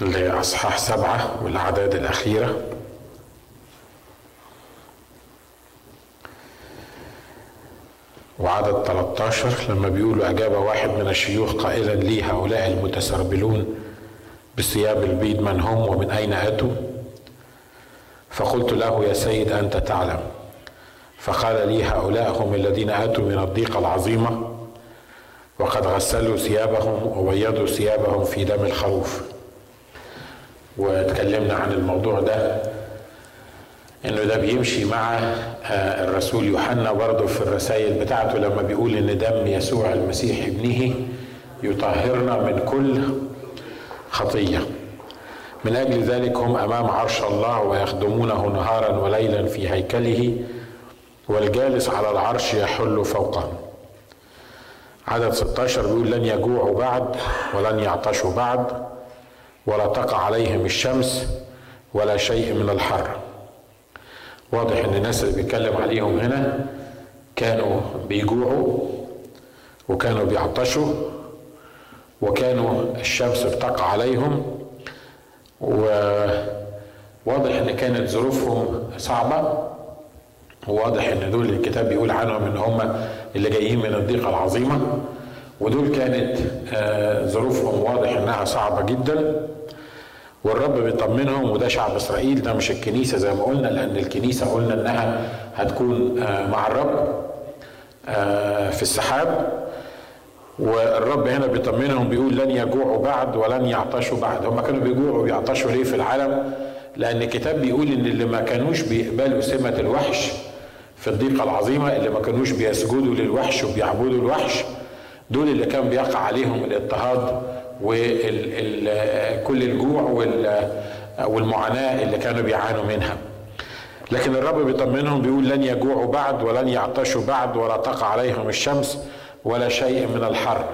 لأصحاح سبعة والأعداد الأخيرة. وعدد 13 لما بيقولوا أجاب واحد من الشيوخ قائلا لي هؤلاء المتسربلون بثياب البيض من هم ومن أين أتوا؟ فقلت له يا سيد أنت تعلم. فقال لي هؤلاء هم الذين أتوا من الضيقة العظيمة وقد غسلوا ثيابهم وبيضوا ثيابهم في دم الخروف. واتكلمنا عن الموضوع ده إنه ده بيمشي مع الرسول يوحنا برضه في الرسائل بتاعته لما بيقول إن دم يسوع المسيح ابنه يطهرنا من كل خطية. من أجل ذلك هم أمام عرش الله ويخدمونه نهارا وليلا في هيكله والجالس على العرش يحل فوقهم عدد 16 بيقول لن يجوعوا بعد ولن يعطشوا بعد. ولا تقع عليهم الشمس ولا شيء من الحر. واضح إن الناس اللي بيتكلم عليهم هنا كانوا بيجوعوا وكانوا بيعطشوا وكانوا الشمس بتقع عليهم. وواضح إن كانت ظروفهم صعبة. وواضح إن دول الكتاب بيقول عنهم إن هم اللي جايين من الضيقة العظيمة. ودول كانت ظروفهم واضح إنها صعبة جدا والرب بيطمنهم وده شعب إسرائيل ده مش الكنيسة زي ما قلنا لأن الكنيسة قلنا إنها هتكون مع الرب في السحاب. والرب هنا بيطمنهم بيقول لن يجوعوا بعد ولن يعطشوا بعد. هم كانوا بيجوعوا ويعطشوا ليه في العالم؟ لأن الكتاب بيقول إن اللي ما كانوش بيقبلوا سمة الوحش في الضيقة العظيمة اللي ما كانوش بيسجدوا للوحش وبيعبدوا الوحش دول اللي كان بيقع عليهم الاضطهاد وكل الجوع والمعاناة اللي كانوا بيعانوا منها. لكن الرب بيطمنهم بيقول لن يجوعوا بعد ولن يعطشوا بعد ولا تقع عليهم الشمس ولا شيء من الحر.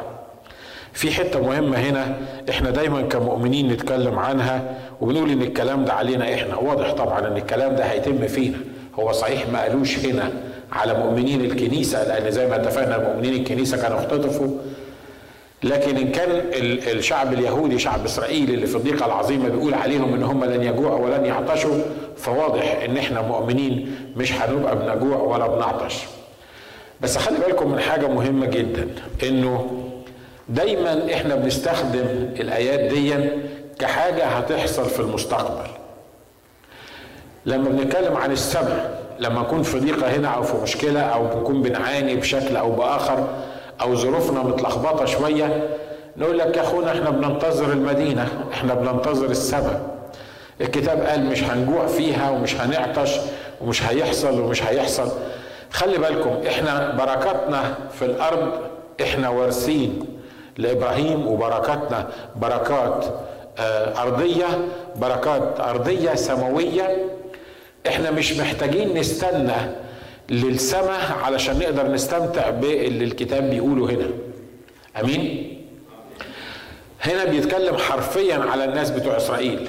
في حتة مهمة هنا إحنا دايما كمؤمنين نتكلم عنها وبنقول إن الكلام ده علينا إحنا. واضح طبعا إن الكلام ده هيتم فينا. هو صحيح ما قالوش هنا. على مؤمنين الكنيسة لأن زي ما اتفقنا مؤمنين الكنيسة كانوا اختطفوا. لكن إن كان الشعب اليهودي شعب إسرائيل اللي في الضيقة العظيمة بيقول عليهم إن هم لن يجوعوا ولن يعطشوا فواضح إن إحنا مؤمنين مش هنبقى بنجوع ولا بنعطش. بس خلي بالكم من حاجة مهمة جدا إنه دايما إحنا بنستخدم الآيات دي كحاجة هتحصل في المستقبل. لما بنتكلم عن السماء لما نكون في ضيقة هنا أو في مشكلة أو نكون بنعاني بشكل أو بآخر أو ظروفنا متلخبطة شوية نقول لك يا أخونا إحنا بننتظر المدينة إحنا بننتظر السماء الكتاب قال مش هنجوع فيها ومش هنعطش ومش هيحصل ومش هيحصل. خلي بالكم إحنا بركاتنا في الأرض إحنا وارثين لإبراهيم وبركاتنا. بركات أرضية بركات أرضية سماوية إحنا مش محتاجين نستنى للسماء علشان نقدر نستمتع باللي الكتاب بيقوله هنا. أمين؟ هنا بيتكلم حرفيا على الناس بتوع إسرائيل.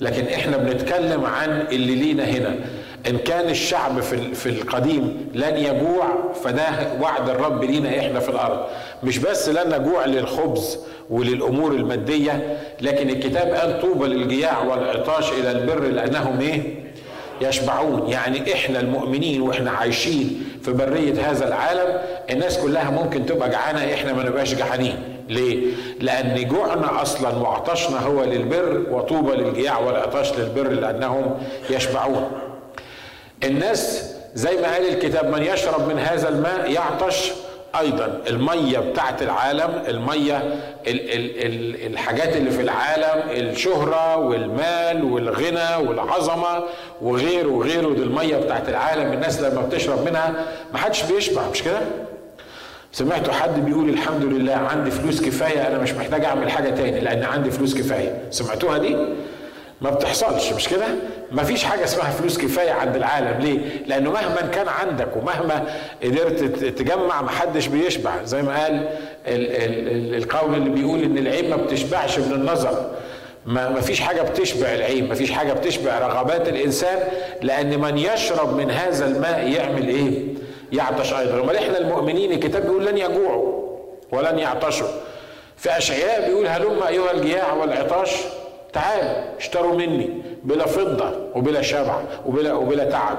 لكن إحنا بنتكلم عن اللي لينا هنا. إن كان الشعب في في القديم لن يجوع فده وعد الرب لينا إحنا في الأرض. مش بس لن نجوع للخبز وللأمور المادية لكن الكتاب قال طوبى للجياع والعطاش إلى البر لأنهم إيه؟ يشبعون. يعني إحنا المؤمنين وإحنا عايشين في برية هذا العالم الناس كلها ممكن تبقى جعانة إحنا ما نبقاش جعانين. ليه؟ لأن جوعنا أصلا وعطشنا هو للبر وطوبى للجياع والعطاش للبر لأنهم يشبعون. الناس زي ما قال الكتاب من يشرب من هذا الماء يعطش أيضا المية بتاعت العالم المية ال ال ال الحاجات اللي في العالم الشهرة والمال والغنى والعظمة وغيره وغيره دي المية بتاعت العالم الناس لما بتشرب منها ما حدش بيشبع مش كده؟ سمعتوا حد بيقول الحمد لله عندي فلوس كفاية أنا مش محتاج أعمل حاجة تاني لأن عندي فلوس كفاية. سمعتوها دي؟ ما بتحصلش مش كده؟ ما فيش حاجة اسمها فلوس كفاية عند العالم. ليه؟ لأنه مهما كان عندك ومهما قدرت تجمع ما حدش بيشبع. زي ما قال ال ال القول اللي بيقول إن العين ما بتشبعش من النظر. ما فيش حاجة بتشبع العين ما فيش حاجة بتشبع رغبات الإنسان لأن من يشرب من هذا الماء يعمل إيه؟ يعطش أيضا. أمال إحنا المؤمنين الكتاب بيقول لن يجوعوا ولن يعطشوا. في أشعياء بيقول هلم أيها الجياع والعطاش تعال اشتروا مني بلا فضة وبلا شبع وبلا وبلا تعب.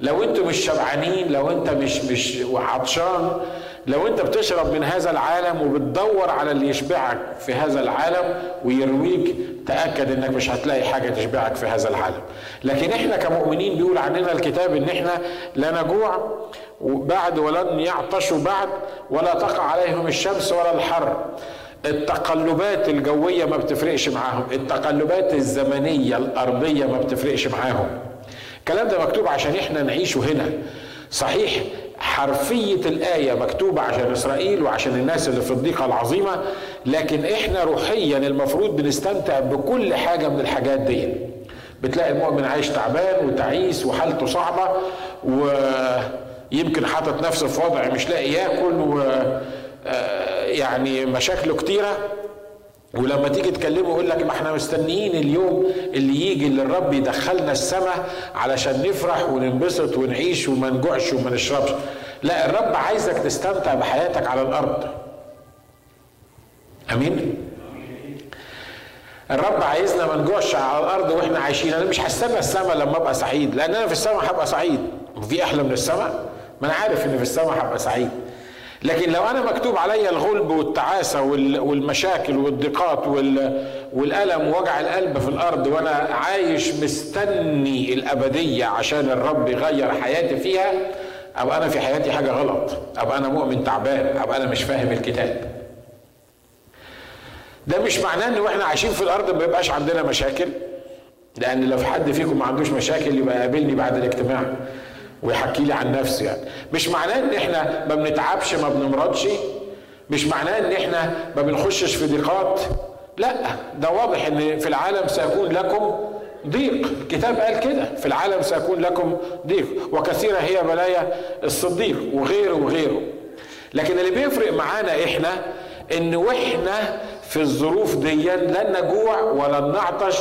لو أنتوا مش شبعانين لو انت مش مش عطشان لو انت بتشرب من هذا العالم وبتدور على اللي يشبعك في هذا العالم ويرويك تأكد انك مش هتلاقي حاجة تشبعك في هذا العالم. لكن إحنا كمؤمنين بيقول عننا الكتاب ان إحنا لا نجوع بعد ولن يعطشوا بعد ولا تقع عليهم الشمس ولا الحر. التقلبات الجويه ما بتفرقش معاهم. التقلبات الزمنية الأرضية ما بتفرقش معاهم. الكلام ده مكتوب عشان إحنا نعيشه هنا. صحيح حرفية الآية مكتوبة عشان إسرائيل وعشان الناس اللي في الضيقة العظيمة لكن إحنا روحيا المفروض بنستمتع بكل حاجة من الحاجات دي. بتلاقي المؤمن عايش تعبان وتعيس وحالته صعبة ويمكن حاطط نفسه في وضع مش لاقي ياكل و يعني مشاكله كتيرة. ولما تيجي تكلمه يقول لك ما إحنا مستنيين اليوم اللي يجي اللي الرب يدخلنا السماء علشان نفرح وننبسط ونعيش وما نجوعش وما نشربش. لا الرب عايزك تستمتع بحياتك على الأرض. آمين؟ الرب عايزنا ما نجوعش على الأرض وإحنا عايشين. أنا مش هستنى السماء لما أبقى سعيد لأن أنا في السماء هبقى سعيد. في أحلى من السماء؟ ما أنا عارف إن في السماء هبقى سعيد. لكن لو أنا مكتوب عليا الغلب والتعاسة والمشاكل والضيقات والألم ووجع القلب في الأرض وأنا عايش مستني الأبدية عشان الرب يغير حياتي فيها أبقى أنا في حياتي حاجة غلط أبقى أنا مؤمن تعبان أبقى أنا مش فاهم الكتاب. ده مش معناه إن وإحنا عايشين في الأرض ما يبقاش عندنا مشاكل لأن لو في حد فيكم ما عندوش مشاكل يبقى يقابلني بعد الاجتماع. ويحكي لي عن نفسه يعني. مش معناه إن إحنا ما بنتعبش ما بنمرضش؟ مش معناه إن إحنا ما بنخشش في ضيقات؟ لا ده واضح إن في العالم سيكون لكم ضيق. الكتاب قال كده في العالم سيكون لكم ضيق. وكثيرة هي بلايا الصديق وغيره وغيره. لكن اللي بيفرق معانا إحنا إن وإحنا في الظروف دي لن نجوع ولن نعطش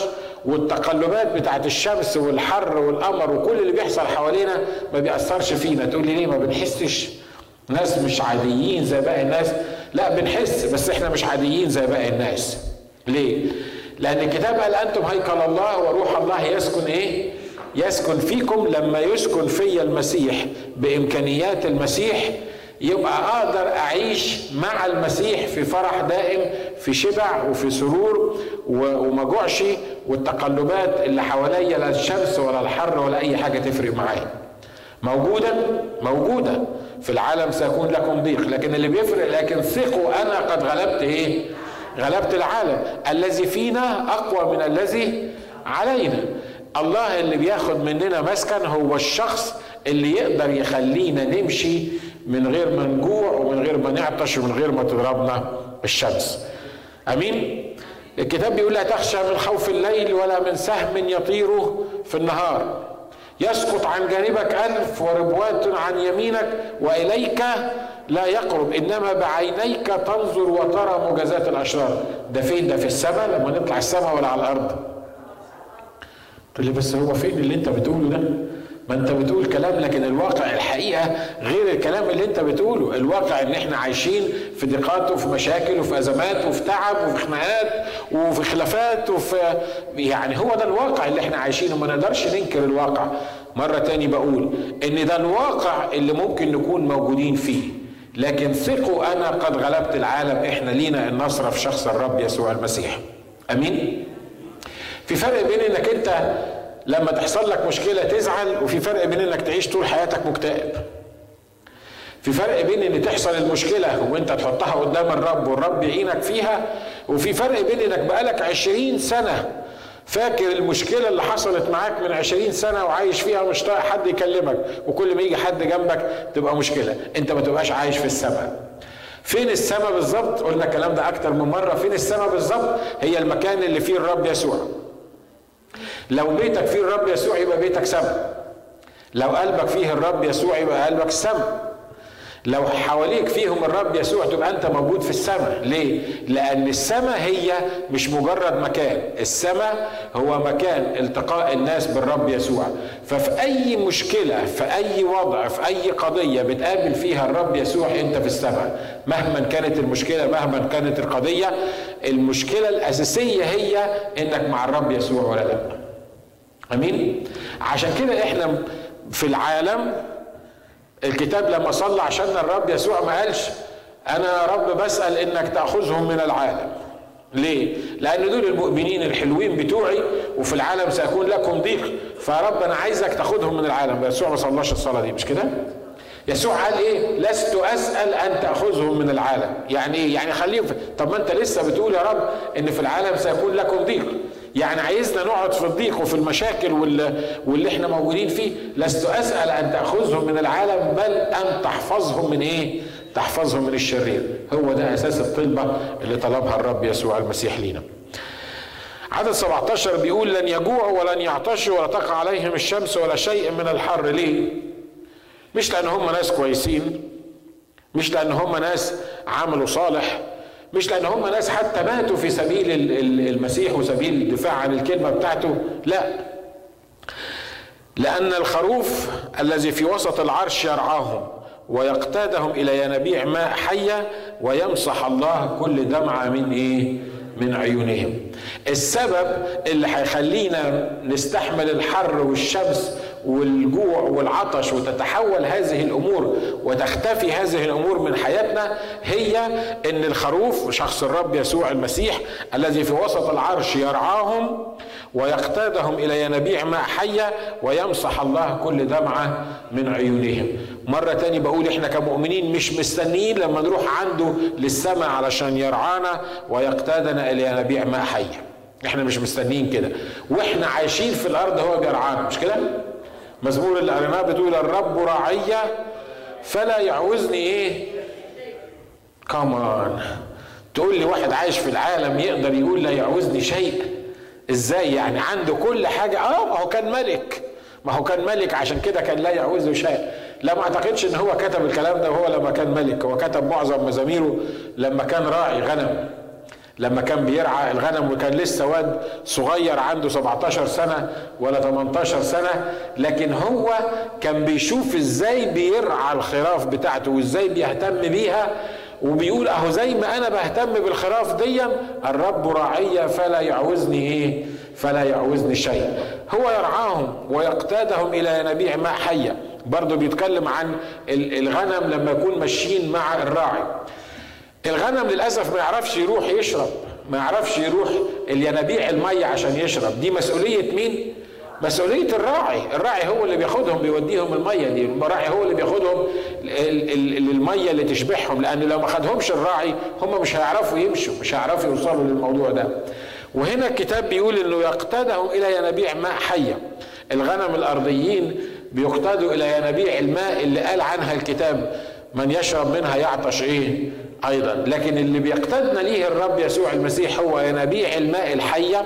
والتقلبات بتاعت الشمس والحر والقمر وكل اللي بيحصل حوالينا ما بيأثرش فينا. تقول لي ليه ما بنحسش؟ ناس مش عاديين زي باقي الناس. لا بنحس بس إحنا مش عاديين زي باقي الناس. ليه؟ لأن الكتاب قال أنتم هيكل الله وروح الله يسكن إيه؟ يسكن فيكم لما يسكن في المسيح. بإمكانيات المسيح يبقى أقدر أعيش مع المسيح في فرح دائم في شبع وفي سرور وما جوعش والتقلبات اللي حواليا لا الشمس ولا الحر ولا أي حاجة تفرق معايا. موجودة؟ موجودة. في العالم سيكون لكم ضيق لكن اللي بيفرق لكن ثقوا أنا قد غلبت إيه؟ غلبت العالم. الذي فينا أقوى من الذي علينا. الله اللي بياخد مننا مسكن هو الشخص اللي يقدر يخلينا نمشي من غير ما نجوع ومن غير ما نعطش ومن غير ما تضربنا الشمس أمين؟ الكتاب بيقول لا تخشى من خوف الليل ولا من سهم يطير في النهار. يسقط عن جانبك ألف وربوات عن يمينك وإليك لا يقرب. إنما بعينيك تنظر وترى مجازات الأشرار. ده فين؟ ده في السماء لما نطلع السماء ولا على الأرض. تقول لي بس هو فين اللي أنت بتقوله ده؟ ما انت بتقول كلام لكن الواقع الحقيقة غير الكلام اللي انت بتقوله. الواقع ان إحنا عايشين في ضيقات وفي مشاكل وفي أزمات وفي تعب وفي خناقات وفي خلافات وفي يعني هو ده الواقع اللي إحنا عايشينه. ما نقدرش ننكر الواقع. مرة تاني بقول ان ده الواقع اللي ممكن نكون موجودين فيه. لكن ثقوا أنا قد غلبت العالم. إحنا لينا النصر في شخص الرب يسوع المسيح. امين؟ في فرق بين انك انت لما تحصل لك مشكلة تزعل وفي فرق بين إنك تعيش طول حياتك مكتئب. في فرق بين إن تحصل المشكلة وإنت تحطها قدام الرب والرب يعينك فيها وفي فرق بين إنك بقالك عشرين سنة فاكر المشكلة اللي حصلت معاك من عشرين سنة وعايش فيها مش طايق حد يكلمك وكل ما يجي حد جنبك تبقى مشكلة. إنت ما تبقاش عايش في السماء. فين السماء بالظبط؟ قلنا الكلام ده أكتر من مرة. فين السماء بالظبط؟ هي المكان اللي فيه الرب يسوع. لو بيتك فيه الرب يسوع يبقى بيتك سماء لو قلبك فيه الرب يسوع يبقى قلبك سماء لو حواليك فيهم الرب يسوع تبقى انت موجود في السماء. ليه؟ لأن السماء هي مش مجرد مكان. السماء هو مكان التقاء الناس بالرب يسوع. ففي أي مشكلة في أي وضع في أي قضية بتقابل فيها الرب يسوع أنت في السماء. مهما كانت المشكلة مهما كانت القضية المشكلة الأساسية هي إنك مع الرب يسوع ولا لأ. امين عشان كده إحنا في العالم الكتاب لما صلى عشان الرب يسوع ما قالش أنا يا رب بسأل انك تأخذهم من العالم ليه؟ لأن دول المؤمنين الحلوين بتوعي وفي العالم سيكون لكم ضيق فيا رب أنا عايزك تاخدهم من العالم يسوع ما صلاش الصلاة دي مش كده؟ يسوع قال إيه؟ لست أسأل أن تأخذهم من العالم، يعني إيه؟ يعني خليهم في... طب ما أنت لسه بتقول يا رب إن في العالم سيكون لكم ضيق، يعني عايزنا نقعد في الضيق وفي المشاكل واللي إحنا موجودين فيه. لست أسأل أن تأخذهم من العالم بل أن تحفظهم من إيه؟ تحفظهم من الشرير. هو ده أساس الطلبة اللي طلبها الرب يسوع المسيح لينا. عدد 17 بيقول لن يجوعوا ولن يعطشوا ولا تقع عليهم الشمس ولا شيء من الحر. ليه؟ مش لأن هم ناس كويسين مش لأن هم ناس عملوا صالح مش لأن هم ناس حتى ماتوا في سبيل المسيح وسبيل الدفاع عن الكلمة بتاعته. لا. لأن الخروف الذي في وسط العرش يرعاهم ويقتادهم إلى ينابيع ماء حية ويمسح الله كل دمعة من إيه؟ من عيونهم. السبب اللي هيخلينا نستحمل الحر والشمس والجوع والعطش وتتحول هذه الأمور وتختفي هذه الأمور من حياتنا هي إن الخروف شخص الرب يسوع المسيح الذي في وسط العرش يرعاهم ويقتادهم إلى ينابيع ماء حية ويمسح الله كل دمعة من عيونهم. مرة تاني بقول إحنا كمؤمنين مش مستنيين لما نروح عنده للسماء علشان يرعانا ويقتادنا إلى ينابيع ماء حية. إحنا مش مستنيين كده. وإحنا عايشين في الأرض هو بيرعانا مش كده؟ مزمور قريناه بتقول الرب راعية فلا يعوزني إيه؟ كمان تقول لي واحد عايش في العالم يقدر يقول لا يعوزني شيء؟ إزاي يعني؟ عنده كل حاجة. آه ما هو كان ملك. ما هو كان ملك عشان كده كان لا يعوزه شيء. لا ما أعتقدش إن هو كتب الكلام ده وهو لما كان ملك هو كتب معظم مزاميره لما كان راعي غنم. لما كان بيرعى الغنم وكان لسه واد صغير عنده 17 سنة ولا 18 سنة لكن هو كان بيشوف إزاي بيرعى الخراف بتاعته وازاي بيهتم بيها وبيقول أهو زي ما أنا بهتم بالخراف دي الرب راعية فلا يعوزني إيه؟ فلا يعوزني شيء. هو يرعاهم ويقتادهم إلى ينابيع ماء حية. برضه بيتكلم عن الغنم لما يكون ماشيين مع الراعي. الغنم للأسف ما يعرفش يروح يشرب ما يعرفش يروح الينابيع المية عشان يشرب. دي مسؤولية مين؟ مسؤولية الراعي. الراعي هو اللي بياخدهم بيوديهم المية دي. الراعي هو اللي بياخدهم المية اللي تشبعهم. لأن لو ما خدهمش الراعي هم مش هيعرفوا يمشوا مش هيعرفوا يوصلوا للموضوع ده. وهنا الكتاب بيقول إنه يقتادهم إلى ينابيع ماء حية. الغنم الأرضيين بيقتادوا إلى ينابيع الماء اللي قال عنها الكتاب من يشرب منها يعطش إيه؟ أيضا. لكن اللي بيقتدنا ليه الرب يسوع المسيح هو ينابيع الماء الحية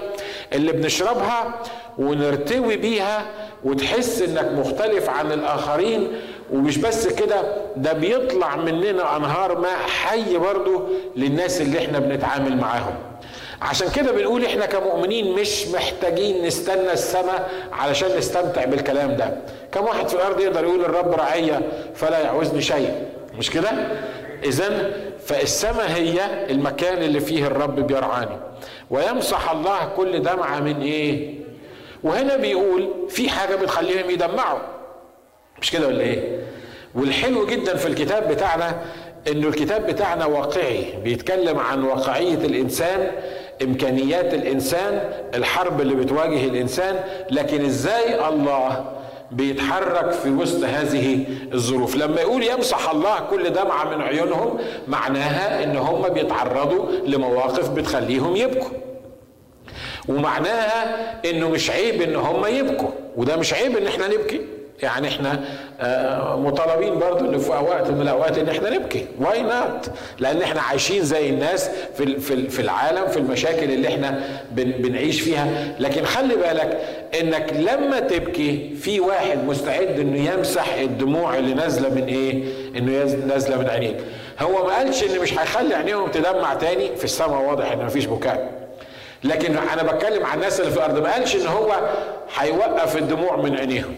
اللي بنشربها ونرتوي بيها وتحس إنك مختلف عن الآخرين. ومش بس كده ده بيطلع مننا أنهار ماء حي برضه للناس اللي إحنا بنتعامل معاهم. عشان كده بنقول إحنا كمؤمنين مش محتاجين نستنى السماء علشان نستمتع بالكلام ده. كم واحد في الأرض يقدر يقول الرب رعية فلا يعوزني شيء؟ مش كده؟ اذا فالسماء هي المكان اللي فيه الرب بيرعاني. ويمسح الله كل دمعة من إيه؟ وهنا بيقول في حاجة بتخليهم يدمعوا. مش كده ولا إيه؟ والحلو جدا في الكتاب بتاعنا إنه الكتاب بتاعنا واقعي. بيتكلم عن واقعية الإنسان إمكانيات الإنسان الحرب اللي بتواجه الإنسان. لكن إزاي الله بيتحرك في وسط هذه الظروف. لما يقول يمسح الله كل دمعة من عيونهم معناها إن هم بيتعرضوا لمواقف بتخليهم يبكوا. ومعناها إنه مش عيب إن هم يبكوا. وده مش عيب إن إحنا نبكي. يعني إحنا مطالبين برضو ان في وقت من الأوقات إن إحنا نبكي. why not لأن إحنا عايشين زي الناس في في العالم في المشاكل اللي إحنا بنعيش فيها. لكن خلي بالك إنك لما تبكي في واحد مستعد إنه يمسح الدموع اللي نازلة من إيه؟ إنه نازلة من عينيك هو ما قالش ان مش هيخلي عينيهم تدمع تاني. في السماء واضح ان مفيش بكاء. لكن أنا بتكلم عن الناس اللي في الأرض ما قالش إن هو هيوقف الدموع من عينيهم.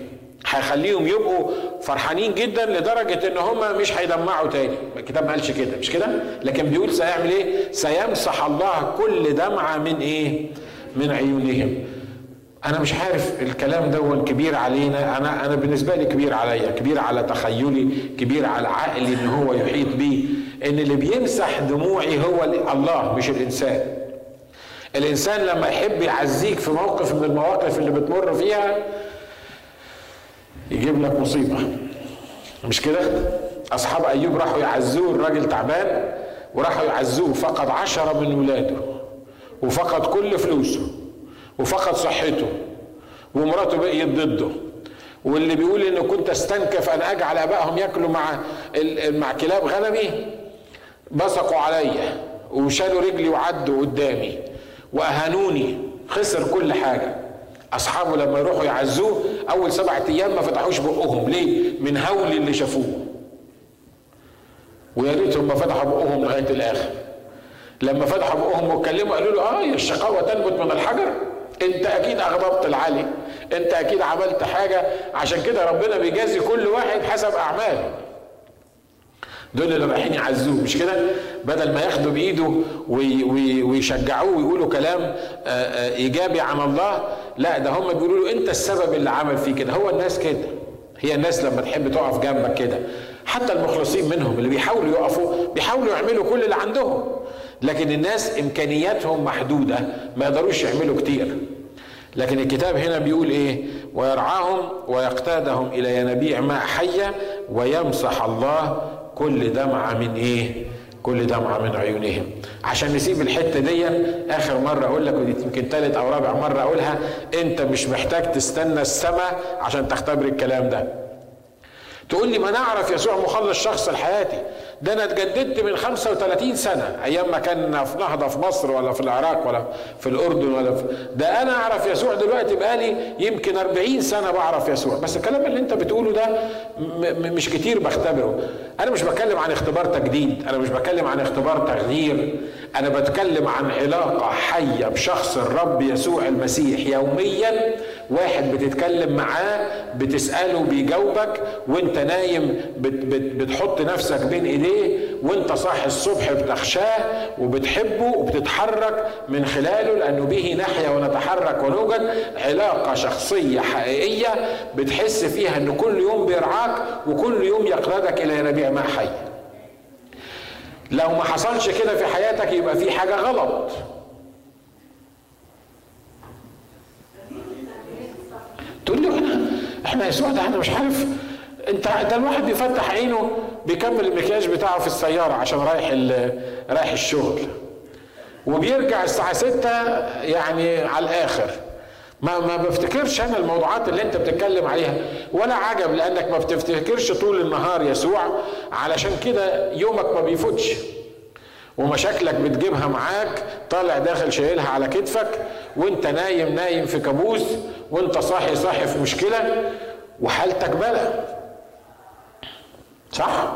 هيخليهم يبقوا فرحانين جدا لدرجة إن هم مش هيدمعوا تاني. الكتاب ما قالش كده مش كده؟ لكن بيقول سيعمل إيه؟ سيمسح الله كل دمعة من إيه؟ من عيونهم. أنا مش عارف الكلام ده كبير علينا. أنا أنا بالنسبة لي كبير عليا كبير على تخيلي كبير على عقلي إن هو يحيط بي إن اللي بيمسح دموعي هو الله مش الإنسان. الإنسان لما يحب يعزيك في موقف من المواقف اللي بتمر فيها يجيب لك مصيبة. مش كده؟ أصحاب أيوب راحوا يعزوه الراجل تعبان وراحوا يعزوه. فقد عشرة من ولاده وفقد كل فلوسه وفقد صحته ومراته بقيت ضده. واللي بيقول إنه كنت أستنكف ان اجعل أبائهم ياكلوا مع مع كلاب غنمي؟ بصقوا عليا وشالوا رجلي وعدوا قدامي وأهانوني. خسر كل حاجة. أصحابه لما يروحوا يعزوه أول سبعة أيام ما فتحوش بقهم. ليه؟ من هول اللي شافوه. ويا ريتهم ما فتحوا بقهم لغاية الآخر. لما فتحوا بقهم واتكلموا قالوا له آه الشقاوة تنبت من الحجر. أنت أكيد أغضبت العلي أنت أكيد عملت حاجة. عشان كده ربنا بيجازي كل واحد حسب أعماله. دول اللي رايحين يعزوه. مش كده؟ بدل ما ياخدوا بإيده ويشجعوه ويقولوا كلام آه، آه، إيجابي عن الله لا ده هم بيقولوا له أنت السبب اللي عمل فيه كده. هو الناس كده. هي الناس لما تحب تقف جنبك كده. حتى المخلصين منهم اللي بيحاولوا يقفوا بيحاولوا يعملوا كل اللي عندهم. لكن الناس إمكانياتهم محدودة ما يقدروش يعملوا كتير. لكن الكتاب هنا بيقول إيه؟ ويرعاهم ويقتادهم إلى ينابيع ماء حيه ويمسح الله كل دمعة من إيه؟ كل دمعة من عيونهم. عشان نسيب الحتة دي آخر مرة أقول لك ودي يمكن تالت أو رابع مرة أقولها أنت مش محتاج تستنى السماء عشان تختبر الكلام ده. تقول لي ما نعرف يسوع مخلص شخص لحياتي. ده أنا اتجددت من 35 سنة أيام ما كان في نهضه في مصر ولا في العراق ولا في الأردن ولا في ده أنا أعرف يسوع دلوقتي بقالي يمكن 40 سنة بعرف يسوع. بس الكلام اللي أنت بتقوله ده مش كتير بختبره. أنا مش بتكلم عن اختبار تجديد أنا مش بتكلم عن اختبار تغيير. أنا بتكلم عن علاقة حية بشخص الرب يسوع المسيح يوميا واحد بتتكلم معاه بتسأله بيجاوبك وانت نايم بت بت بتحط نفسك بين إيديه وانت صاحي الصبح بتخشاه وبتحبه وبتتحرك من خلاله لأنه به نحيا ونتحرك ونوجد علاقة شخصية حقيقية بتحس فيها ان كل يوم بيرعاك وكل يوم يقردك إلى ينابيع ماء حي. لو ما حصلش كده في حياتك يبقى في حاجة غلط تقول لي إحنا إحنا يسوع ده أنا مش عارف انت ده الواحد بيفتح عينه بيكمل المكياج بتاعه في السيارة عشان رايح رايح الشغل. وبيرجع الساعة ستة يعني على الآخر. ما ما بفتكرش أنا الموضوعات اللي أنت بتتكلم عليها. ولا عجب لأنك ما بتفتكرش طول النهار يسوع علشان كده يومك ما بيفوتش. ومشاكلك بتجيبها معاك طالع داخل شايلها على كتفك وأنت نايم نايم في كابوس وأنت صاحي صاحي في مشكلة. وحالتك بلا صح؟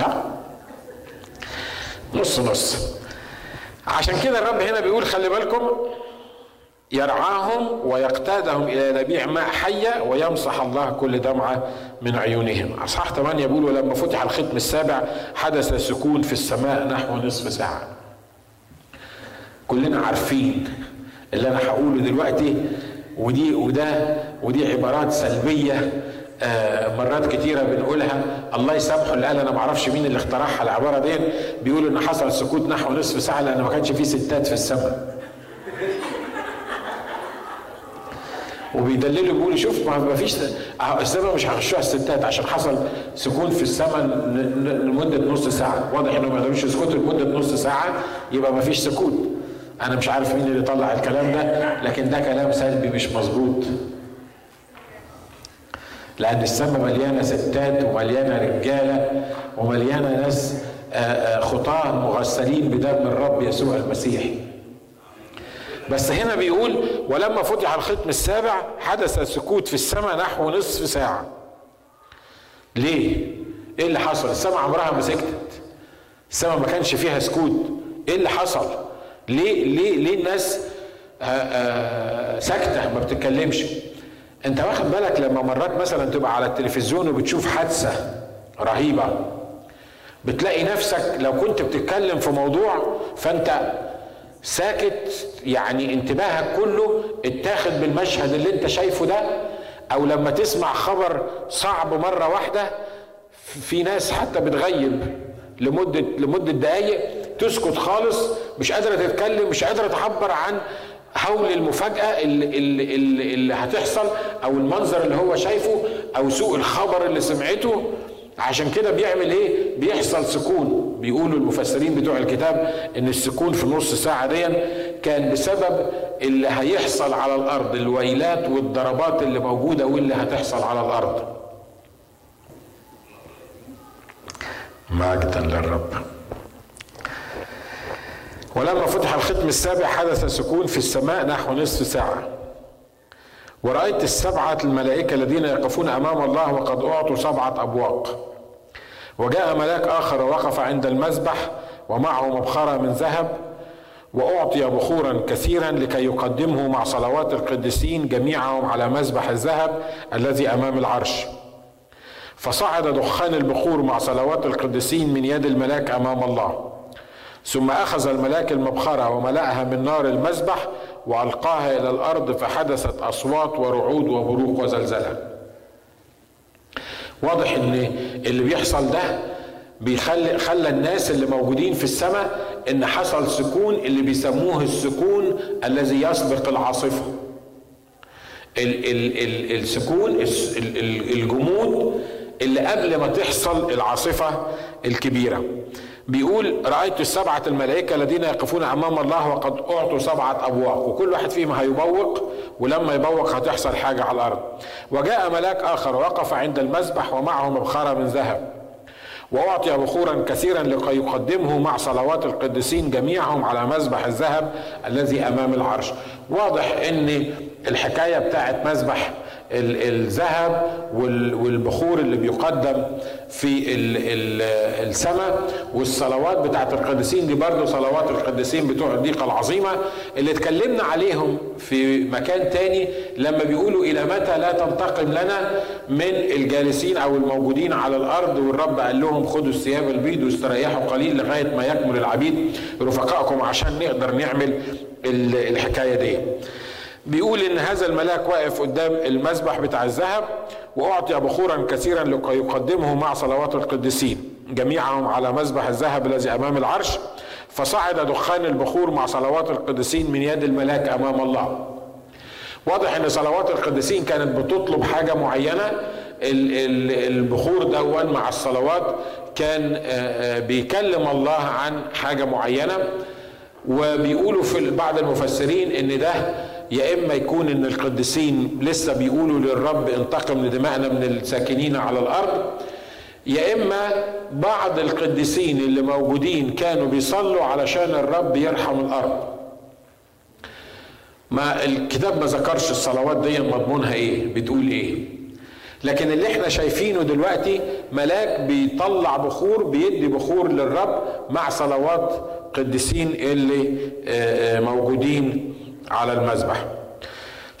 ها؟ نص نص عشان كده الرب هنا بيقول خلي بالكم يرعاهم ويقتادهم إلى نبيع ماء حيه ويمسح الله كل دمعة من عيونهم أصحاح 8 بيقول ولما فتح الختم السابع حدث سكون في السماء نحو نصف ساعة كلنا عارفين اللي أنا هقوله دلوقتي ودي وده ودي عبارات سلبية آه مرات كتيرة بنقولها. الله يسامحه اللي قال أنا ما أعرفش مين اللي اخترعها العبارة دي بيقول إن حصل سكوت نحو نصف ساعة لأن ما كانش فيه ستات في السماء. وبيدللوا بيقولوا شوف ما فيش السماء مش هيخشوها الستات عشان حصل سكون في السماء لمدة نص ساعة. واضح إنهم ما يقدروش يسكتوا لمدة نص ساعة يبقى ما فيش سكوت. أنا مش عارف مين اللي طلع الكلام ده لكن ده كلام سلبي مش مظبوط لأن السماء مليانة ستات ومليانة رجالة ومليانة ناس آه، آه، خطاة مغسلين بدم الرب يسوع المسيح بس هنا بيقول ولما فتح الختم السابع حدث سكوت في السماء نحو نصف ساعة ليه؟ إيه اللي حصل؟ السماء عمرها ما سكتت السماء ما كانش فيها سكوت إيه اللي حصل؟ ليه ليه ليه الناس آه، ساكتة ما بتتكلمش؟ انت واخد بالك لما مرات مثلا تبقى على التلفزيون وبتشوف حادثة رهيبة بتلاقي نفسك لو كنت بتتكلم في موضوع فانت ساكت يعني انتباهك كله اتاخد بالمشهد اللي انت شايفه ده أو لما تسمع خبر صعب مرة واحدة في ناس حتى بتغيب لمدة لمدة دقائق تسكت خالص مش قادرة تتكلم مش قادرة تعبر عن هول المفاجأة اللي, اللي, اللي, هتحصل أو المنظر اللي هو شايفه أو سوء الخبر اللي سمعته. عشان كده بيعمل إيه؟ بيحصل سكون. بيقولوا المفسرين بتوع الكتاب إن السكون في نص ساعة دي كان بسبب اللي هيحصل على الأرض الويلات والضربات اللي موجودة واللي هتحصل على الأرض. مجدا للرب. ولما فتح الختم السابع حدث سكون في السماء نحو نصف ساعة. ورأيت السبعة الملائكة الذين يقفون أمام الله وقد أعطوا سبعة أبواق. وجاء ملاك آخر ووقف عند المذبح ومعه مبخرة من ذهب وأعطي بخورا كثيرا لكي يقدمه مع صلوات القديسين جميعهم على مذبح الذهب الذي أمام العرش. فصعد دخان البخور مع صلوات القديسين من يد الملاك أمام الله. ثم أخذ الملاك المبخرة وملأها من نار المذبح وألقاها إلى الأرض فحدثت أصوات ورعود وبروق وزلزلة. واضح إن اللي بيحصل ده بيخلي خلى الناس اللي موجودين في السماء إن حصل سكون اللي بيسموه السكون الذي يسبق العاصفة. ال ال ال السكون الجمود اللي قبل ما تحصل العاصفة الكبيرة. بيقول رأيت السبعة الملائكة الذين يقفون أمام الله وقد أعطوا سبعة أبواق وكل واحد فيهم هيبوق ولما يبوق هتحصل حاجة على الأرض. وجاء ملاك آخر وقف عند المذبح ومعه مبخرة من ذهب. وأعطي بخورا كثيرا لكي يقدمه مع صلوات القديسين جميعهم على مذبح الذهب الذي أمام العرش. واضح أن الحكاية بتاعت مذبح الذهب والبخور اللي بيقدم في السماء والصلوات بتاعت القديسين. دي برضه صلوات القديسين بتوع الضيقة العظيمة اللي اتكلمنا عليهم في مكان تاني لما بيقولوا إلى متى لا تنتقم لنا من الجالسين أو الموجودين على الأرض. والرب قال لهم خدوا الثياب البيض واستريحوا قليل لغاية ما يكمل العبيد. رفقائكم عشان نقدر نعمل الحكاية دي. بيقول إن هذا الملاك واقف قدام المذبح بتاع الذهب وأعطي بخورا كثيرا لكي يقدمه مع صلوات القديسين. جميعهم على مذبح الذهب الذي أمام العرش. فصعد دخان البخور مع صلوات القديسين من يد الملاك أمام الله. واضح إن صلوات القديسين كانت بتطلب حاجة معينة. البخور دون مع الصلوات كان آه، آه، بيكلم الله عن حاجة معينة. وبيقولوا في بعض المفسرين إن ده يا إما يكون إن القديسين لسه بيقولوا للرب انتقم لدمائنا من الساكنين على الأرض يا إما بعض القديسين اللي موجودين كانوا بيصلوا علشان الرب يرحم الأرض. ما الكتاب ما ذكرش الصلوات دي مضمونها إيه بتقول إيه. لكن اللي إحنا شايفينه دلوقتي ملاك بيطلع بخور بيدي بخور للرب مع صلوات قديسين اللي آه، آه، موجودين على المذبح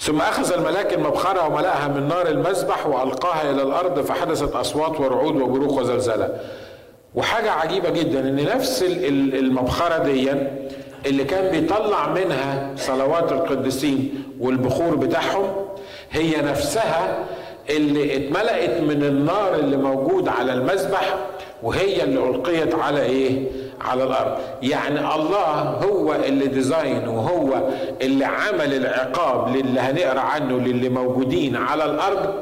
ثم أخذ الملاك المبخرة وملأها من نار المذبح وألقاها إلى الأرض فحدثت أصوات ورعود وبروق وزلزلة وحاجة عجيبة جدا إن نفس المبخرة دي اللي كان بيطلع منها صلوات القديسين والبخور بتاعهم هي نفسها اللي اتملأت من النار اللي موجود على المذبح وهي اللي ألقيت على إيه؟ على الأرض. يعني الله هو اللي ديزاين وهو اللي عمل العقاب للي هنقرأ عنه للي موجودين على الأرض.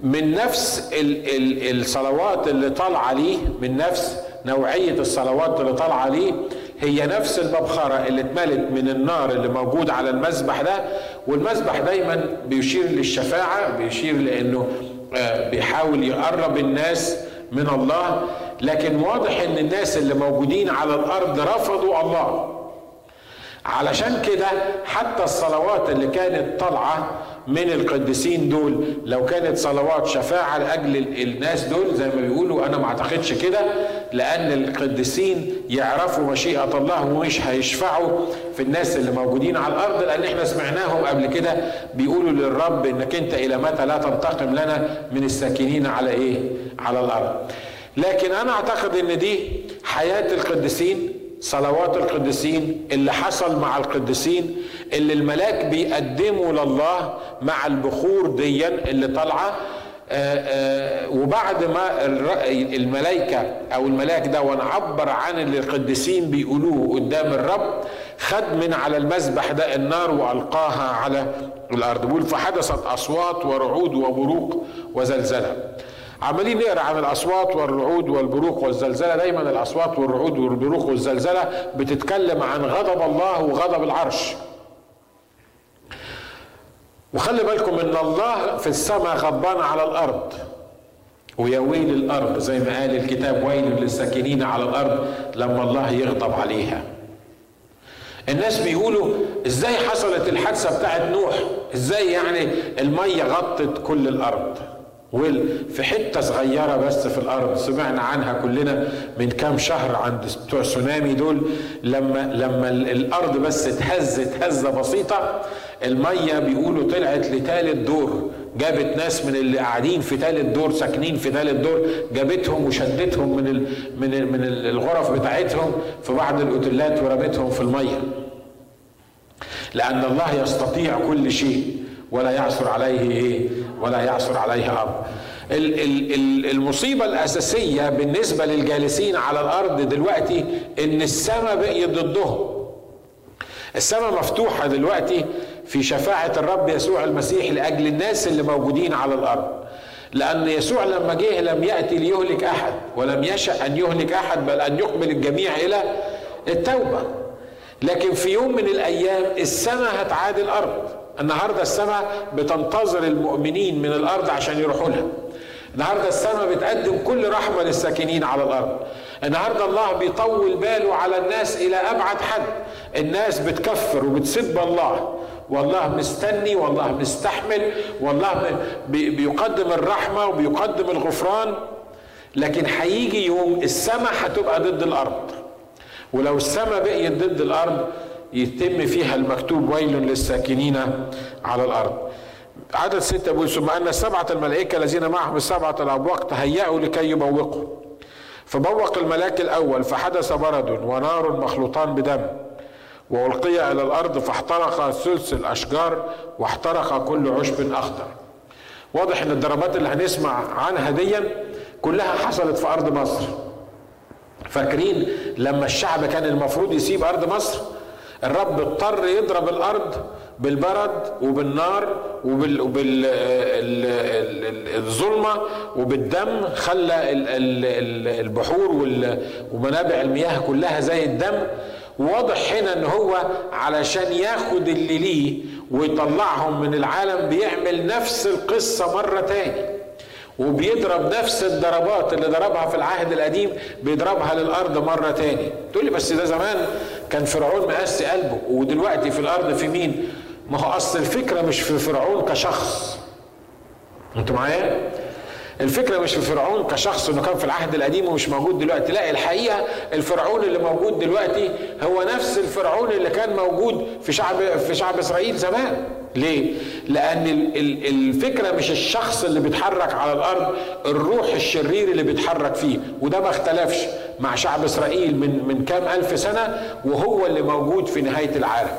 من نفس ال ال الصلوات اللي طالعة ليه من نفس نوعية الصلوات اللي طالعة ليه هي نفس المبخرة اللي اتملت من النار اللي موجود على المذبح ده. والمذبح دايما بيشير للشفاعة بيشير لأنه آه، بيحاول يقرب الناس من الله لكن واضح إن الناس اللي موجودين على الأرض رفضوا الله علشان كده حتى الصلوات اللي كانت طالعة من القديسين دول لو كانت صلوات شفاعة لأجل الناس دول زي ما بيقولوا أنا ما أعتقدش كده لأن القديسين يعرفوا مشيئة الله ومش هيشفعوا في الناس اللي موجودين على الأرض لأن إحنا سمعناهم قبل كده بيقولوا للرب إنك أنت إلى متى لا تنتقم لنا من الساكنين على إيه؟ على الأرض. لكن أنا أعتقد إن دي حياة القديسين صلوات القديسين اللي حصل مع القديسين اللي الملاك بيقدموا لله مع البخور ديا اللي طالعة. آه، آه، وبعد ما الملائكة أو الملاك ده عبر عن اللي القديسين بيقولوه قدام الرب خد من على المذبح ده النار وألقاها على الأرض. بيقول فحدثت أصوات ورعود وبروق وزلزلة. عمالين نقرا عن الاصوات والرعود والبروق والزلزلة. دايما الاصوات والرعود والبروق والزلزلة بتتكلم عن غضب الله وغضب العرش. وخلي بالكم إن الله في السماء غضبان على الأرض. ويا ويل الأرض زي ما قال الكتاب ويل للساكنين على الأرض لما الله يغضب عليها. الناس بيقولوا إزاي حصلت الحادثة بتاعت نوح؟ إزاي يعني المية غطت كل الأرض؟ في حتة صغيرة بس في الأرض. سمعنا عنها كلنا من كام شهر عند بتوع سونامي دول. لما لما الأرض بس اتهزت هزه بسيطة المية بيقولوا طلعت لثالث دور. جابت ناس من اللي قاعدين في ثالث دور ساكنين في ثالث دور جابتهم وشدتهم من ال من ال من الغرف بتاعتهم في بعض الأوتيلات ورمتهم في المية. لأن الله يستطيع كل شيء ولا يعثر عليه إيه؟ ولا يعثر عليه أمر المصيبة الأساسية بالنسبة للجالسين على الأرض دلوقتي إن السماء بقيت ضدهم. السماء مفتوحة دلوقتي في شفاعة الرب يسوع المسيح لأجل الناس اللي موجودين على الأرض. لأن يسوع لما جه لم يأتي ليهلك أحد ولم يشأ أن يهلك أحد بل أن يقبل الجميع إلى التوبة. لكن في يوم من الأيام السماء هتعادل الأرض النهارده السماء بتنتظر المؤمنين من الأرض عشان يروحوا لها. النهارده السماء بتقدم كل رحمة للساكنين على الأرض. النهارده الله بيطول باله على الناس إلى أبعد حد. الناس بتكفر وبتسب الله والله مستني والله مستحمل والله بيقدم الرحمة وبيقدم الغفران. لكن هيجي يوم السماء هتبقى ضد الأرض. ولو السماء بقيت ضد الأرض يتم فيها المكتوب ويل للساكنين على الأرض. عدد ستة بيقول ثم أن السبعة الملائكة الذين معهم السبعة الأبواق تهيأوا لكي يبوقوا. فبوق الملاك الأول فحدث برد ونار مخلوطان بدم وألقي إلى الأرض فاحترق ثلث الأشجار واحترق كل عشب أخضر. واضح إن الضربات اللي هنسمع عنها ديا كلها حصلت في أرض مصر. فاكرين لما الشعب كان المفروض يسيب أرض مصر؟ الرب اضطر يضرب الأرض بالبرد وبالنار وبالظلمه وبالدم خلى البحور ومنابع المياه كلها زي الدم. واضح هنا إن هو علشان ياخد اللي ليه ويطلعهم من العالم بيعمل نفس القصة مرة تاني. وبيضرب نفس الضربات اللي ضربها في العهد القديم بيضربها للأرض مرة تاني. تقول لي بس ده زمان كان فرعون مقسي قلبه ودلوقتي في الأرض في مين؟ ما هو أصل الفكرة مش في فرعون كشخص. أنتوا معايا؟ الفكرة مش في فرعون كشخص إنه كان في العهد القديم ومش موجود دلوقتي. لا الحقيقة الفرعون اللي موجود دلوقتي هو نفس الفرعون اللي كان موجود في شعب في شعب إسرائيل زمان. ليه؟ لأن الفكرة مش الشخص اللي بيتحرك على الأرض الروح الشرير اللي بيتحرك فيه وده ما اختلفش. مع شعب إسرائيل من من كام ألف سنة وهو اللي موجود في نهاية العالم.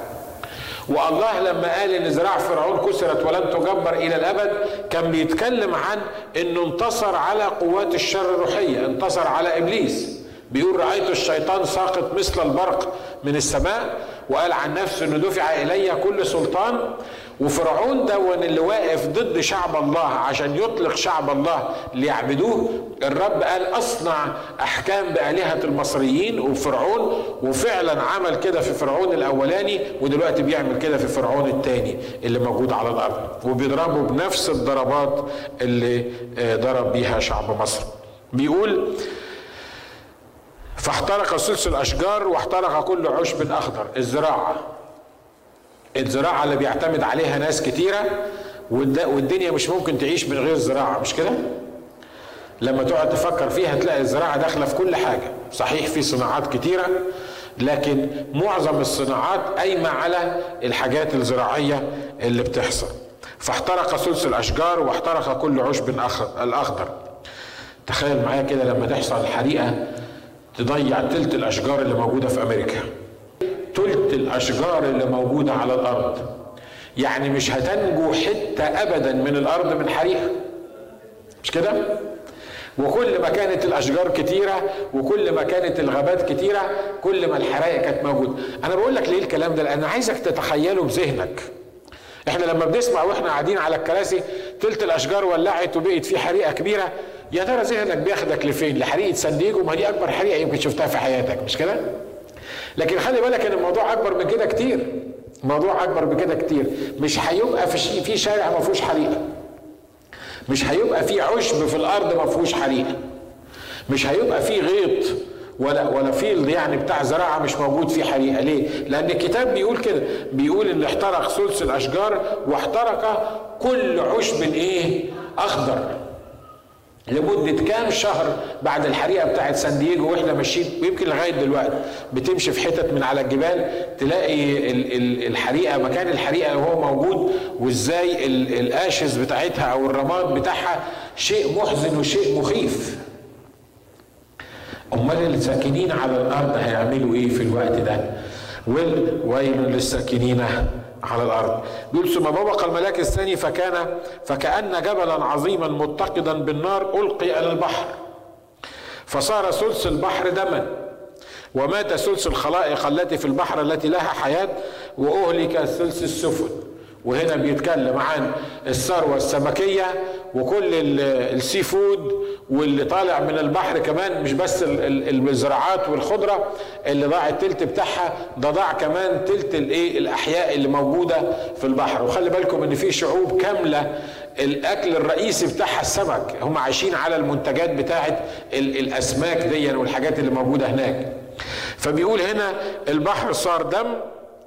والله لما قال إن ذراع فرعون كسرت ولن تجبر إلى الأبد كان بيتكلم عن إنه انتصر على قوات الشر الروحية انتصر على إبليس. بيقول رأيت الشيطان ساقط مثل البرق من السماء وقال عن نفسه إنه دفع إلي كل سلطان. وفرعون دون اللي واقف ضد شعب الله عشان يطلق شعب الله ليعبدوه الرب قال اصنع أحكام بآلهة المصريين وفرعون وفعلا عمل كده في فرعون الأولاني ودلوقتي بيعمل كده في فرعون الثاني اللي موجود على الأرض وبيضربه بنفس الضربات اللي آه، ضرب بيها شعب مصر. بيقول فاحترق سلس الاشجار واحترق كل عشب أخضر الزراعة الزراعة اللي بيعتمد عليها ناس كتيرة والدنيا مش ممكن تعيش من غير زراعة مش كده؟ لما تقعد تفكر فيها تلاقي الزراعة داخلة في كل حاجة صحيح في صناعات كتيرة لكن معظم الصناعات قايمة على الحاجات الزراعية اللي بتحصل. فاحترق ثلث الأشجار واحترق كل عشب الأخضر. تخيل معايا كده لما تحصل حريقة تضيع تلت الأشجار اللي موجودة في أمريكا. تلت الأشجار اللي موجودة على الأرض. يعني مش هتنجو حتة ابدا من الأرض من حريقه مش كده؟ وكل ما كانت الأشجار كتيرة وكل ما كانت الغابات كتيرة كل ما الحرائق كانت موجودة. أنا بقول لك ليه الكلام ده؟ لأن عايزك تتخيله بذهنك. إحنا لما بنسمع وإحنا قاعدين على الكراسي تلت الأشجار ولعت وبقت في حريقة كبيرة. يا ترى ذهنك بياخدك لفين؟ لحريقه سان دييجو ما دي أكبر حريقة يمكن شفتها في حياتك. مش كده؟ لكن خلي بالك إن الموضوع أكبر من كده كتير. الموضوع أكبر من كده كتير. مش هيبقى في في شارع ما فيهوش حريقة. مش هيبقى في عشب في الأرض ما فيهوش حريقة. مش هيبقى في غيط ولا ولا فيلد يعني بتاع زراعة مش موجود فيه حريقة. ليه؟ لأن الكتاب بيقول كده. بيقول إن احترق ثلث الاشجار واحترق كل عشب إيه؟ أخضر. لمدة كام شهر بعد الحريقة بتاعت سان دييجو وإحنا ماشيين؟ ويمكن لغاية دلوقتي بتمشي في حتت من على الجبال تلاقي الحريقة مكان الحريقة وهو موجود وإزاي القاشز بتاعتها أو الرماد بتاعها شيء محزن وشيء مخيف. أمال الساكنين على الأرض هيعملوا إيه في الوقت ده؟ ويل للساكنين على الأرض. بيقول ثم ببق الملاك الثاني فكان فكأن جبلا عظيما متقدا بالنار ألقي إلى البحر. فصار ثلث البحر دما. ومات ثلث الخلائق التي في البحر التي لها حياة وأهلك ثلث السفن. وهنا بيتكلم عن الثروة السمكية وكل السي فود واللي طالع من البحر كمان مش بس الزراعات والخضرة اللي ضاع التلت بتاعها ده ضاع كمان تلت الايه الأحياء اللي موجودة في البحر. وخلي بالكم إن في شعوب كاملة الأكل الرئيسي بتاعها السمك. هم عايشين على المنتجات بتاعت الأسماك دي والحاجات اللي موجودة هناك. فبيقول هنا البحر صار دم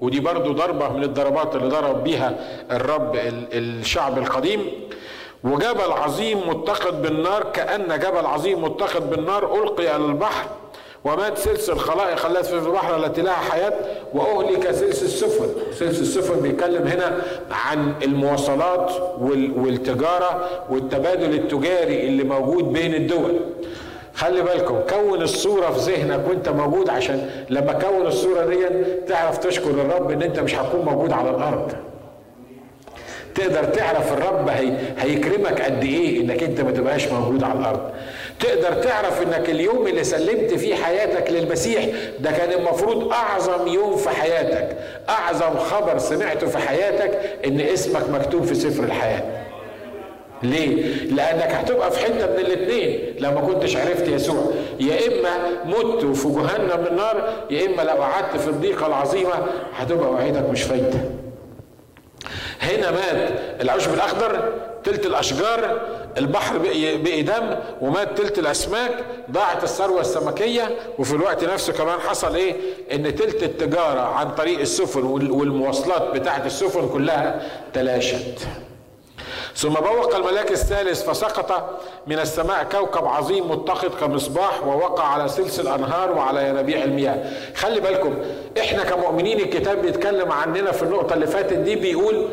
ودي برضو ضربة من الضربات اللي ضرب بيها الرب الشعب القديم. وجبل عظيم متقد بالنار كأن جبل عظيم متقد بالنار ألقي على البحر ومات سلس الخلائق التي في البحر التي لها حياة وأهلك سلس السفن. سلس السفن بيتكلم هنا عن المواصلات والتجارة والتبادل التجاري اللي موجود بين الدول. خلي بالكم كون الصورة في ذهنك وانت موجود عشان لما كون الصورة دي تعرف تشكر الرب إن أنت مش هتكون موجود على الأرض. تقدر تعرف الرب هي هيكرمك قد إيه إنك أنت ما تبقاش موجود على الأرض. تقدر تعرف إنك اليوم اللي سلمت فيه حياتك للمسيح ده كان المفروض أعظم يوم في حياتك. أعظم خبر سمعته في حياتك إن اسمك مكتوب في سفر الحياة. ليه؟ لأنك هتبقى في حتة من الاثنين لو ما كنتش عرفت يسوع يا إما مت وفي جهنم النار يا إما لو قعدت في الضيقة العظيمة هتبقى وعيدك مش فايدة هنا مات العشب الأخضر تلت الأشجار البحر بقي دم ومات تلت الأسماك ضاعت الثروة السمكية وفي الوقت نفسه كمان حصل إيه؟ إن تلت التجارة عن طريق السفن والمواصلات بتاعت السفن كلها تلاشت. ثم بوق الملاك الثالث فسقط من السماء كوكب عظيم متخذ كمصباح ووقع على سلس الانهار وعلى ينابيع المياه. خلي بالكم إحنا كمؤمنين الكتاب بيتكلم عننا في النقطة اللي فاتت دي بيقول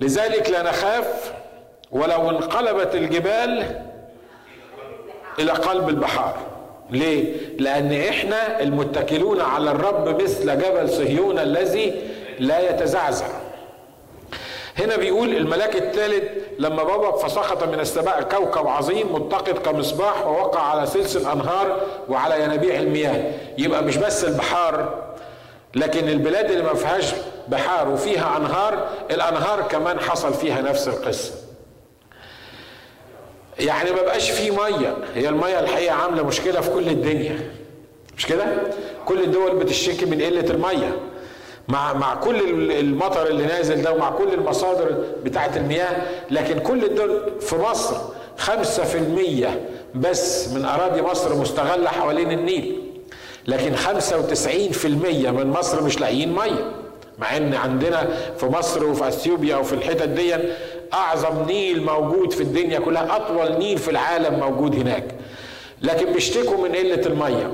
لذلك لا نخاف ولو انقلبت الجبال إلى قلب البحار. ليه؟ لأن إحنا المتكلون على الرب مثل جبل صهيون الذي لا يتزعزع. هنا بيقول الملاك الثالث لما بابك فسقط من السماء كوكب عظيم متقد كمصباح ووقع على سلس الانهار وعلى ينابيع المياه. يبقى مش بس البحار لكن البلاد اللي ما فيهاش بحار وفيها أنهار الأنهار كمان حصل فيها نفس القصة. يعني ما بقاش في مية. هي المية الحقيقة عاملة مشكلة في كل الدنيا. مش كده؟ كل الدول بتشتكي من قلة المية. مع مع كل المطر اللي نازل ده ومع كل المصادر بتاعه المياه لكن كل الدول في مصر 5% بس من أراضي مصر مستغلة حوالين النيل. لكن 95% من مصر مش لاقيين مية. مع إن عندنا في مصر وفي أثيوبيا وفي الحتت دي أعظم نيل موجود في الدنيا كلها أطول نيل في العالم موجود هناك. لكن بيشتكوا من قلة المية.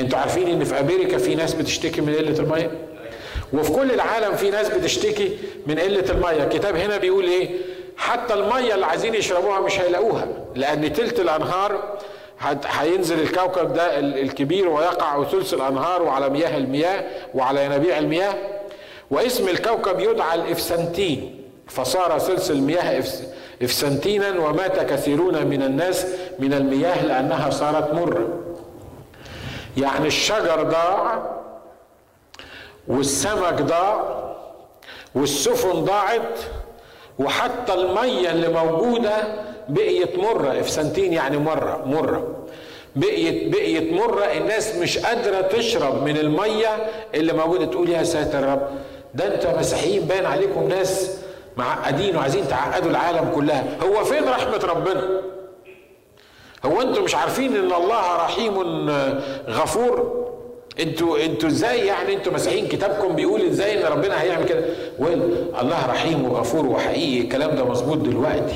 أنتوا عارفين إن في أمريكا في ناس بتشتكي من قلة المية؟ وفي كل العالم في ناس بتشتكي من قلة المية. الكتاب هنا بيقول إيه؟ حتى المية اللي عايزين يشربوها مش هيلاقوها لأن تلت الأنهار هينزل الكوكب ده الكبير ويقع ثلث الأنهار وعلى مياه المياه وعلى ينابيع المياه. واسم الكوكب يدعى الإفسنتين فصار ثلث المياه إفسنتينا ومات كثيرون من الناس من المياه لأنها صارت مرة. يعني الشجر ضاع والسمك ضاع والسفن ضاعت وحتى المية اللي موجودة بقيت مرة افسنتين يعني مرة مرة. بقيت بقيت مرة الناس مش قادرة تشرب من المية اللي موجودة تقول يا ساتر رب ده أنتوا مسيحيين باين عليكم ناس معقدين وعايزين تعقدوا العالم كلها. هو فين رحمة ربنا؟ هو أنتوا مش عارفين إن الله رحيم غفور؟ أنتوا أنتوا إزاي يعني أنتوا مسيحيين كتابكم بيقول إزاي ان ربنا هيعمل كده ويل الله رحيم وغفور وحقيقي الكلام ده مظبوط دلوقتي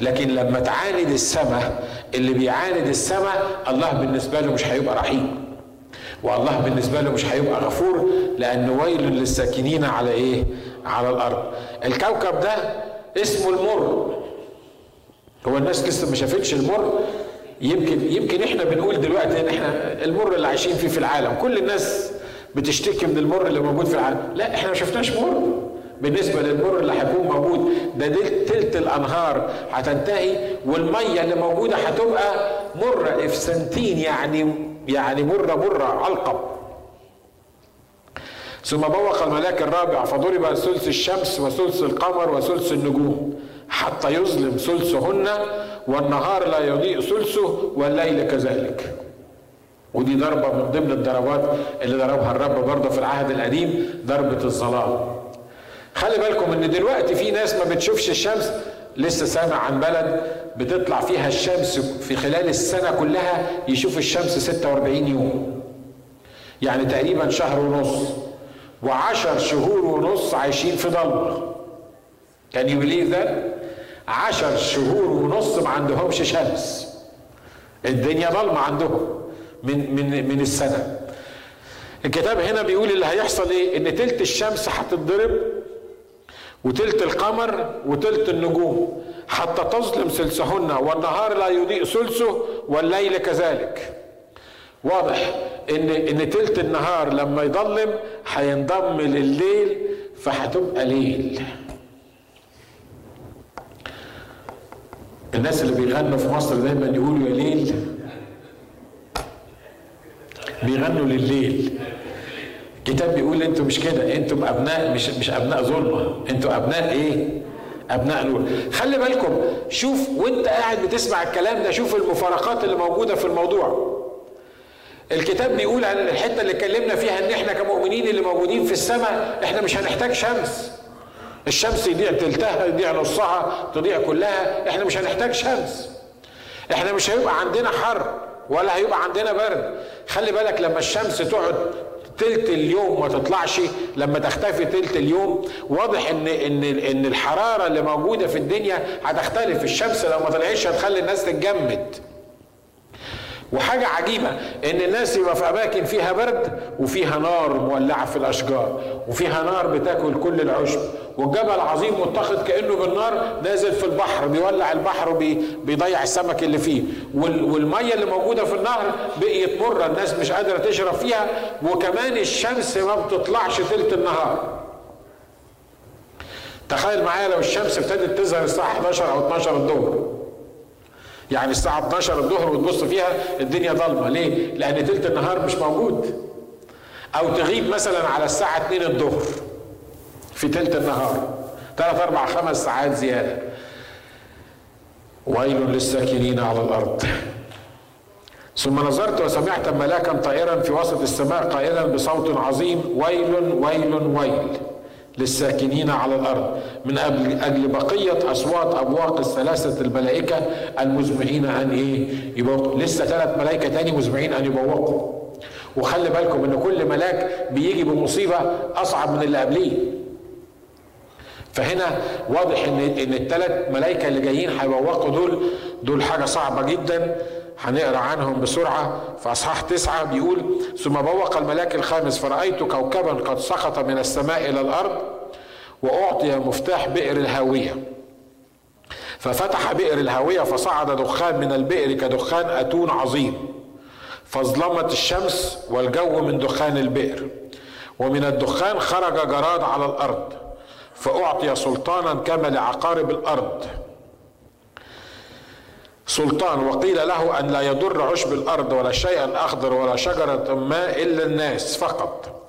لكن لما تعاند السماء اللي بيعاند السماء الله بالنسبة له مش هيبقى رحيم والله بالنسبة له مش هيبقى غفور لأنه ويل للساكنين على إيه؟ على الأرض. الكوكب ده اسمه المر. هو الناس لسه ما شافتش المر يمكن يمكن إحنا بنقول دلوقتي إن إحنا المر اللي عايشين فيه في العالم. كل الناس بتشتكي من المر اللي موجود في العالم. لا إحنا ما شفناش مر. بالنسبة للمر اللي هيكون موجود ده تلت الأنهار هتنتهي والمية اللي موجودة هتبقى مرة إفسنتين يعني يعني مرة مرة علقب. ثم بوق الملاك الرابع فضرب ثلث الشمس وثلث القمر وثلث النجوم. حتى يظلم ثلثهن والنهار لا يضيء ثلثه والليل كذلك. ودي ضربة من ضمن الضربات اللي ضربها الرب برضه في العهد القديم ضربة الظلام. خلي بالكم إن دلوقتي في ناس ما بتشوفش الشمس لسه سامع عن بلد بتطلع فيها الشمس في خلال السنة كلها يشوف الشمس 46 يوم. يعني تقريبا شهر ونص وعشر شهور ونص عايشين في ضلمة. كان يو بليف ده عشر شهور ونص ما عندهمش شمس. الدنيا ضلمة عندهم من من من السنة. الكتاب هنا بيقول اللي هيحصل إيه؟ ان تلت الشمس هتتضرب وتلت القمر وتلت النجوم. حتى تظلم ثلثهن والنهار لا يضيء ثلثه والليل كذلك. واضح ان إن تلت النهار لما يضلم هينضم لليل فهتبقى ليل. الناس اللي بيغنوا في مصر دايما يقولوا يا ليل. بيغنوا لليل. الكتاب بيقول أنتوا مش كده أنتم أبناء مش مش أبناء ظلمة. أنتوا أبناء إيه؟ أبناء نور. خلي بالكم شوف وانت قاعد بتسمع الكلام ده شوف المفارقات اللي موجودة في الموضوع. الكتاب بيقول عن الحتة اللي اتكلمنا فيها إن إحنا كمؤمنين اللي موجودين في السماء إحنا مش هنحتاج شمس. الشمس يضيع تلتها يضيع نصها تضيع كلها. إحنا مش هنحتاج شمس. إحنا مش هيبقى عندنا حر ولا هيبقى عندنا برد. خلي بالك لما الشمس تقعد تلت اليوم ما تطلعش لما تختفي تلت اليوم واضح إن إن إن الحرارة اللي موجودة في الدنيا هتختلف. الشمس لو ما طلعتش هتخلي الناس تتجمد. وحاجة عجيبة إن الناس يبقى في أماكن فيها برد وفيها نار مولعة في الأشجار وفيها نار بتاكل كل العشب والجبل عظيم متخذ كأنه بالنار نازل في البحر بيولع البحر وبيضيع السمك اللي فيه والمية اللي موجودة في النهر بقيت مرة الناس مش قادرة تشرب فيها وكمان الشمس ما بتطلعش تلت النهار. تخيل معايا لو الشمس ابتدت تظهر الساعة 11 أو 12 الظهر. يعني الساعة 12 الظهر وتبص فيها الدنيا ضلمة. ليه؟ لأن تلت النهار مش موجود. أو تغيب مثلا على الساعة 2 الظهر في تلت النهار. ثلاث أربع خمس ساعات زيادة. ويل للساكنين على الأرض. ثم نظرت وسمعت ملاكا طائرا في وسط السماء قائلا بصوت عظيم. ويل ويل ويل. للساكنين على الأرض. من أجل بقية أصوات أبواق الثلاثة الملائكة المزمعين ان إيه؟ يبقوا لسه ثلاث ملائكة تاني مزمعين ان يبوقوا. وخلي بالكم إن كل ملاك بيجي بمصيبة أصعب من اللي قبليه. فهنا واضح ان إن الثلاث ملائكه اللي جايين هيبوقوا دول دول حاجة صعبة جدا هنقرأ عنهم بسرعة. في أصحاح تسعة بيقول ثم بوق الملاك الخامس فرأيت كوكبا قد سقط من السماء إلى الأرض وأعطي مفتاح بئر الهاوية. ففتح بئر الهاوية فصعد دخان من البئر كدخان أتون عظيم. فاظلمت الشمس والجو من دخان البئر ومن الدخان خرج جراد على الأرض. فأعطي سلطانا كما لعقارب الأرض. سلطان وقيل له أن لا يضر عشب الأرض ولا شيئا أخضر ولا شجرة ما إلا الناس فقط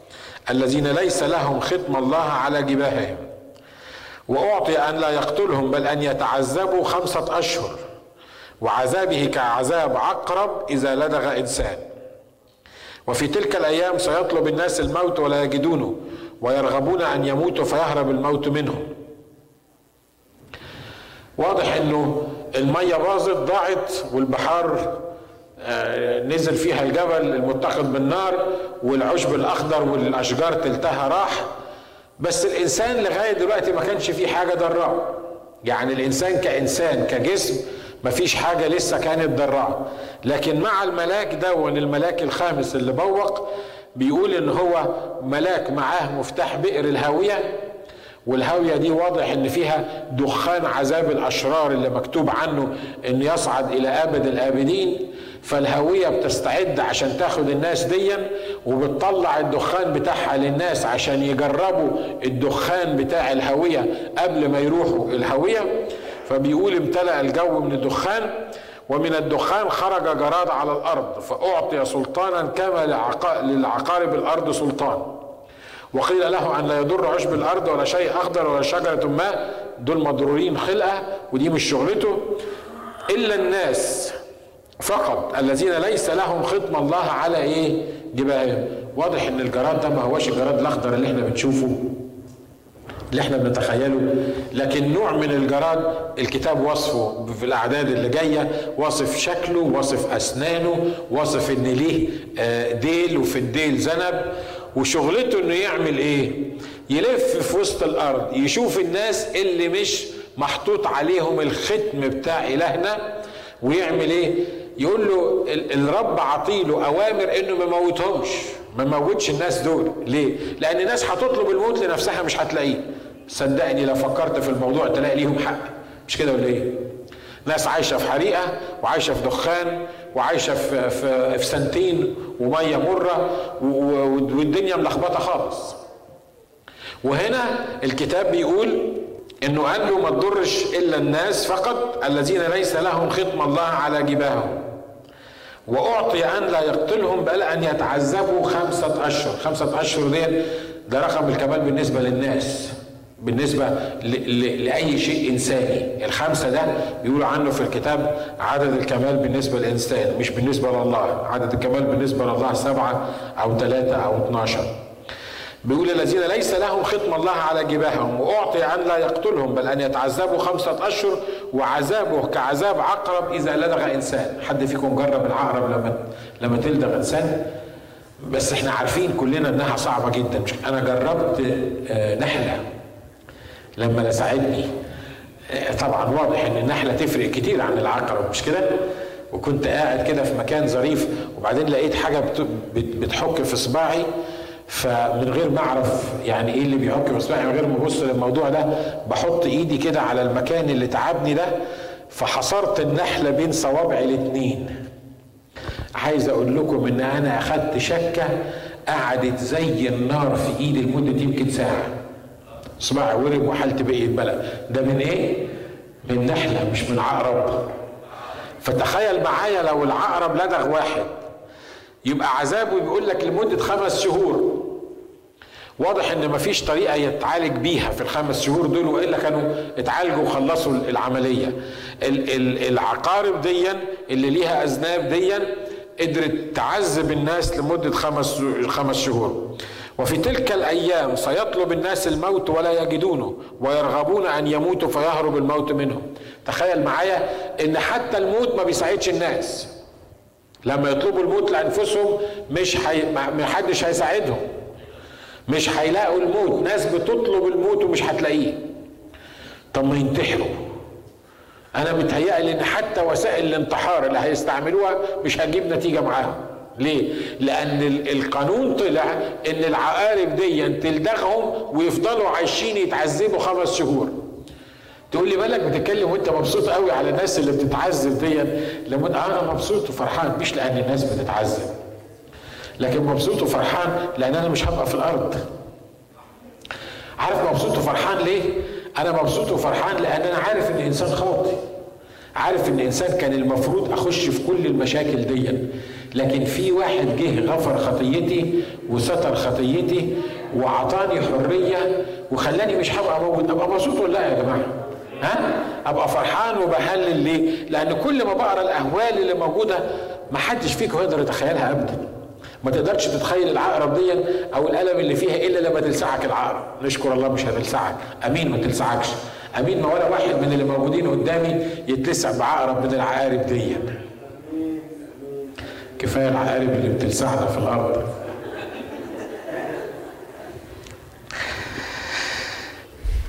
الذين ليس لهم ختم الله على جباههم. وأعطي أن لا يقتلهم بل أن يتعذبوا خمسة أشهر. وعذابه كعذاب عقرب إذا لدغ إنسان. وفي تلك الأيام سيطلب الناس الموت ولا يجدونه. ويرغبون أن يموتوا فيهرب الموت منهم واضح إنه المية باظت ضاعت والبحار آه، نزل فيها الجبل المتخذ بالنار والعشب الأخضر والأشجار تلتها راح. بس الإنسان لغاية دلوقتي ما كانش فيه حاجة ضراء. يعني الإنسان كإنسان كجسم ما فيش حاجة لسه كانت ضراء. لكن مع الملاك ده الملاك الخامس اللي بوق بيقول إن هو ملاك معاه مفتاح بئر الهاوية والهاوية دي واضح إن فيها دخان عذاب الأشرار اللي مكتوب عنه إن يصعد إلى أبد الآبدين. فالهاوية بتستعد عشان تاخد الناس ديا وبتطلع الدخان بتاعها للناس عشان يجربوا الدخان بتاع الهاوية قبل ما يروحوا الهاوية. فبيقول امتلأ الجو من الدخان ومن الدخان خرج جراد على الأرض فأعطي سلطانا كما للعقارب الأرض سلطان. وقيل له أن لا يضر عشب الأرض ولا شيء أخضر ولا شجرة ما دول مضرورين خلقة ودي مش شغلته. إلا الناس فقط الذين ليس لهم ختم الله على إيه؟ جباههم. واضح إن الجراد ده ما هوش الجراد الأخضر اللي إحنا بنشوفه. اللي إحنا بنتخيله. لكن نوع من الجراد الكتاب وصفه في الأعداد اللي جاية وصف شكله وصف أسنانه وصف إن ليه آه، ديل وفي الديل ذنب وشغلته إنه يعمل إيه؟ يلف في وسط الأرض يشوف الناس اللي مش محطوط عليهم الختم بتاع إلهنا. ويعمل إيه؟ يقول له الرب عطيله أوامر إنه ما موتهمش. ما موتش الناس دول. ليه؟ لأن الناس هتطلب الموت لنفسها مش هتلاقيه. صدقني لو فكرت في الموضوع تلاقي ليهم حق. مش كده ولا إيه؟ ناس عايشة في حريقة وعايشة في دخان وعايشة في في, في سنتين ومية مرة والدنيا ملخبطة خالص. وهنا الكتاب بيقول إنه قال له ما تضرش إلا الناس فقط الذين ليس لهم ختم الله على جباههم. وأعطي أن لا يقتلهم بل أن يتعذبوا خمسة أشهر. خمسة أشهر دي ده رقم الكمال بالنسبة للناس. بالنسبة لأي شيء إنساني. الخمسة ده بيقولوا عنه في الكتاب عدد الكمال بالنسبة للإنسان مش بالنسبة لله. عدد الكمال بالنسبة لله سبعة أو ثلاثة أو اتناشر. بيقول الذين ليس لهم ختم الله على جباههم وأعطي أن لا يقتلهم بل أن يتعذبوا خمسة أشهر وعذابه كعذاب عقرب إذا لدغ إنسان. حد فيكم جرب العقرب لما لما تلدغ إنسان؟ بس إحنا عارفين كلنا إنها صعبة جدا. أنا جربت آه، نحله لما لسعتني طبعا واضح إن النحلة تفرق كتير عن العقرب مش كده؟ وكنت قاعد كده في مكان ظريف وبعدين لقيت حاجة بتحك في صباعي. فمن غير ما أعرف يعني إيه اللي بيحك في صباعي من غير ما أبص للموضوع ده بحط إيدي كده على المكان اللي تعبني ده فحصرت النحلة بين صوابعي الاتنين. عايز أقول لكم إن أنا أخدت شكة قعدت زي النار في إيدي لمدة يمكن ساعة. صباعي ورم وحالتي بقيت بلا ده من إيه؟ من نحلة مش من عقرب. فتخيل معايا لو العقرب لدغ واحد. يبقى عذابه بيقول لك لمدة خمس شهور. واضح إن مفيش طريقة يتعالج بيها في الخمس شهور دول وإلا كانوا اتعالجوا وخلصوا العملية. العقارب ديا اللي ليها أذناب ديا قدرت تعذب الناس لمدة خمس خمس شهور. وفي تلك الأيام سيطلب الناس الموت ولا يجدونه ويرغبون أن يموتوا فيهرب الموت منهم. تخيل معايا إن حتى الموت ما بيساعدش الناس. لما يطلبوا الموت لأنفسهم مش حي... ما حدش هيساعدهم. مش هيلاقوا الموت. ناس بتطلب الموت ومش هتلاقيه. طب ما ينتحروا. أنا متهيألي إن حتى وسائل الانتحار اللي هيستعملوها مش هتجيب نتيجة معاهم. ليه؟ لأن القانون طلع إن العقارب دي تلدغهم ويفضلوا عايشين يتعذبوا خمس شهور. تقول لي مالك بتتكلم وأنت مبسوط قوي على الناس اللي بتتعذب دي؟ لما أنا مبسوط وفرحان مش لأن الناس بتتعذب. لكن مبسوط وفرحان لأن أنا مش هبقى في الأرض. عارف مبسوط وفرحان ليه؟ أنا مبسوط وفرحان لأن أنا عارف إن انسان خاطئ. عارف إن انسان كان المفروض أخش في كل المشاكل دي. لكن في واحد جه غفر خطيتي وستر خطيتي وعطاني حرية وخلاني مش هبقى موجود. أبقى مبسوط ولا لا يا جماعة. ها؟ أبقى فرحان وبهلل ليه؟ لأن كل ما بقرأ الأهوال اللي موجودة ما حدش فيكم يقدر يتخيلها ابدا. ما تقدرش تتخيل العقرب دي أو الألم اللي فيها إلا لما تلسعك العقرب. نشكر الله مش هتلسعك. أمين ما تلسعكش. أمين ما ولا واحد من اللي موجودين قدامي يتلسع بعقرب من العقارب دي كفاية العقارب اللي بتلسعنا في الأرض.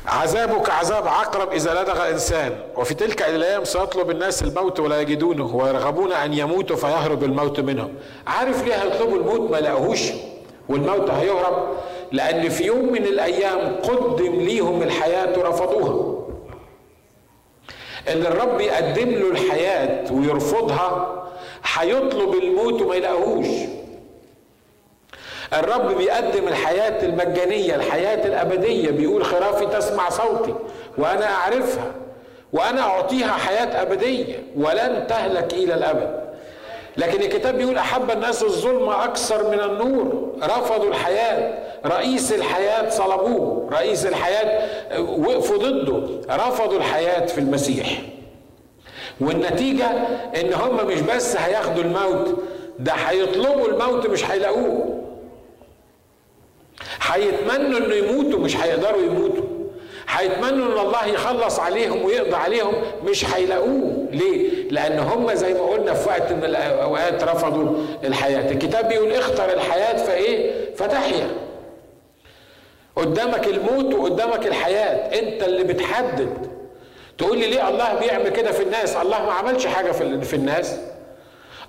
عذابك عذاب عقرب إذا لدغ إنسان وفي تلك الأيام سيطلب الناس الموت ولا يجدونه ويرغبون أن يموتوا فيهرب الموت منهم. عارف ليه هيطلبوا الموت ما لقوهوش؟ والموت هيهرب؟ لأن في يوم من الأيام قدم ليهم الحياة رفضوها اللي الرب يقدم له الحياة ويرفضها هيطلب الموت وما يلاقوهوش. الرب بيقدم الحياة المجانية الحياة الأبدية بيقول خرافي تسمع صوتي وأنا أعرفها وأنا أعطيها حياة أبدية ولن تهلك إلى الأبد. لكن الكتاب بيقول أحب الناس الظلم أكثر من النور. رفضوا الحياة. رئيس الحياة صلبوه. رئيس الحياة وقفوا ضده. رفضوا الحياة في المسيح. والنتيجة إن هم مش بس هياخدوا الموت ده هيطلبوا الموت مش هيلاقوه. هيتمنوا إنه يموتوا مش هيقدروا يموتوا. هيتمنوا إن الله يخلص عليهم ويقضي عليهم مش هيلاقوه. ليه؟ لأن هم زي ما قلنا في وقت من الأوقات رفضوا الحياة. الكتاب بيقول اختر الحياة فإيه؟ فتحيا. قدامك الموت وقدامك الحياة. أنت اللي بتحدد. تقول لي ليه الله بيعمل كده في الناس؟ الله ما عملش حاجة في الناس.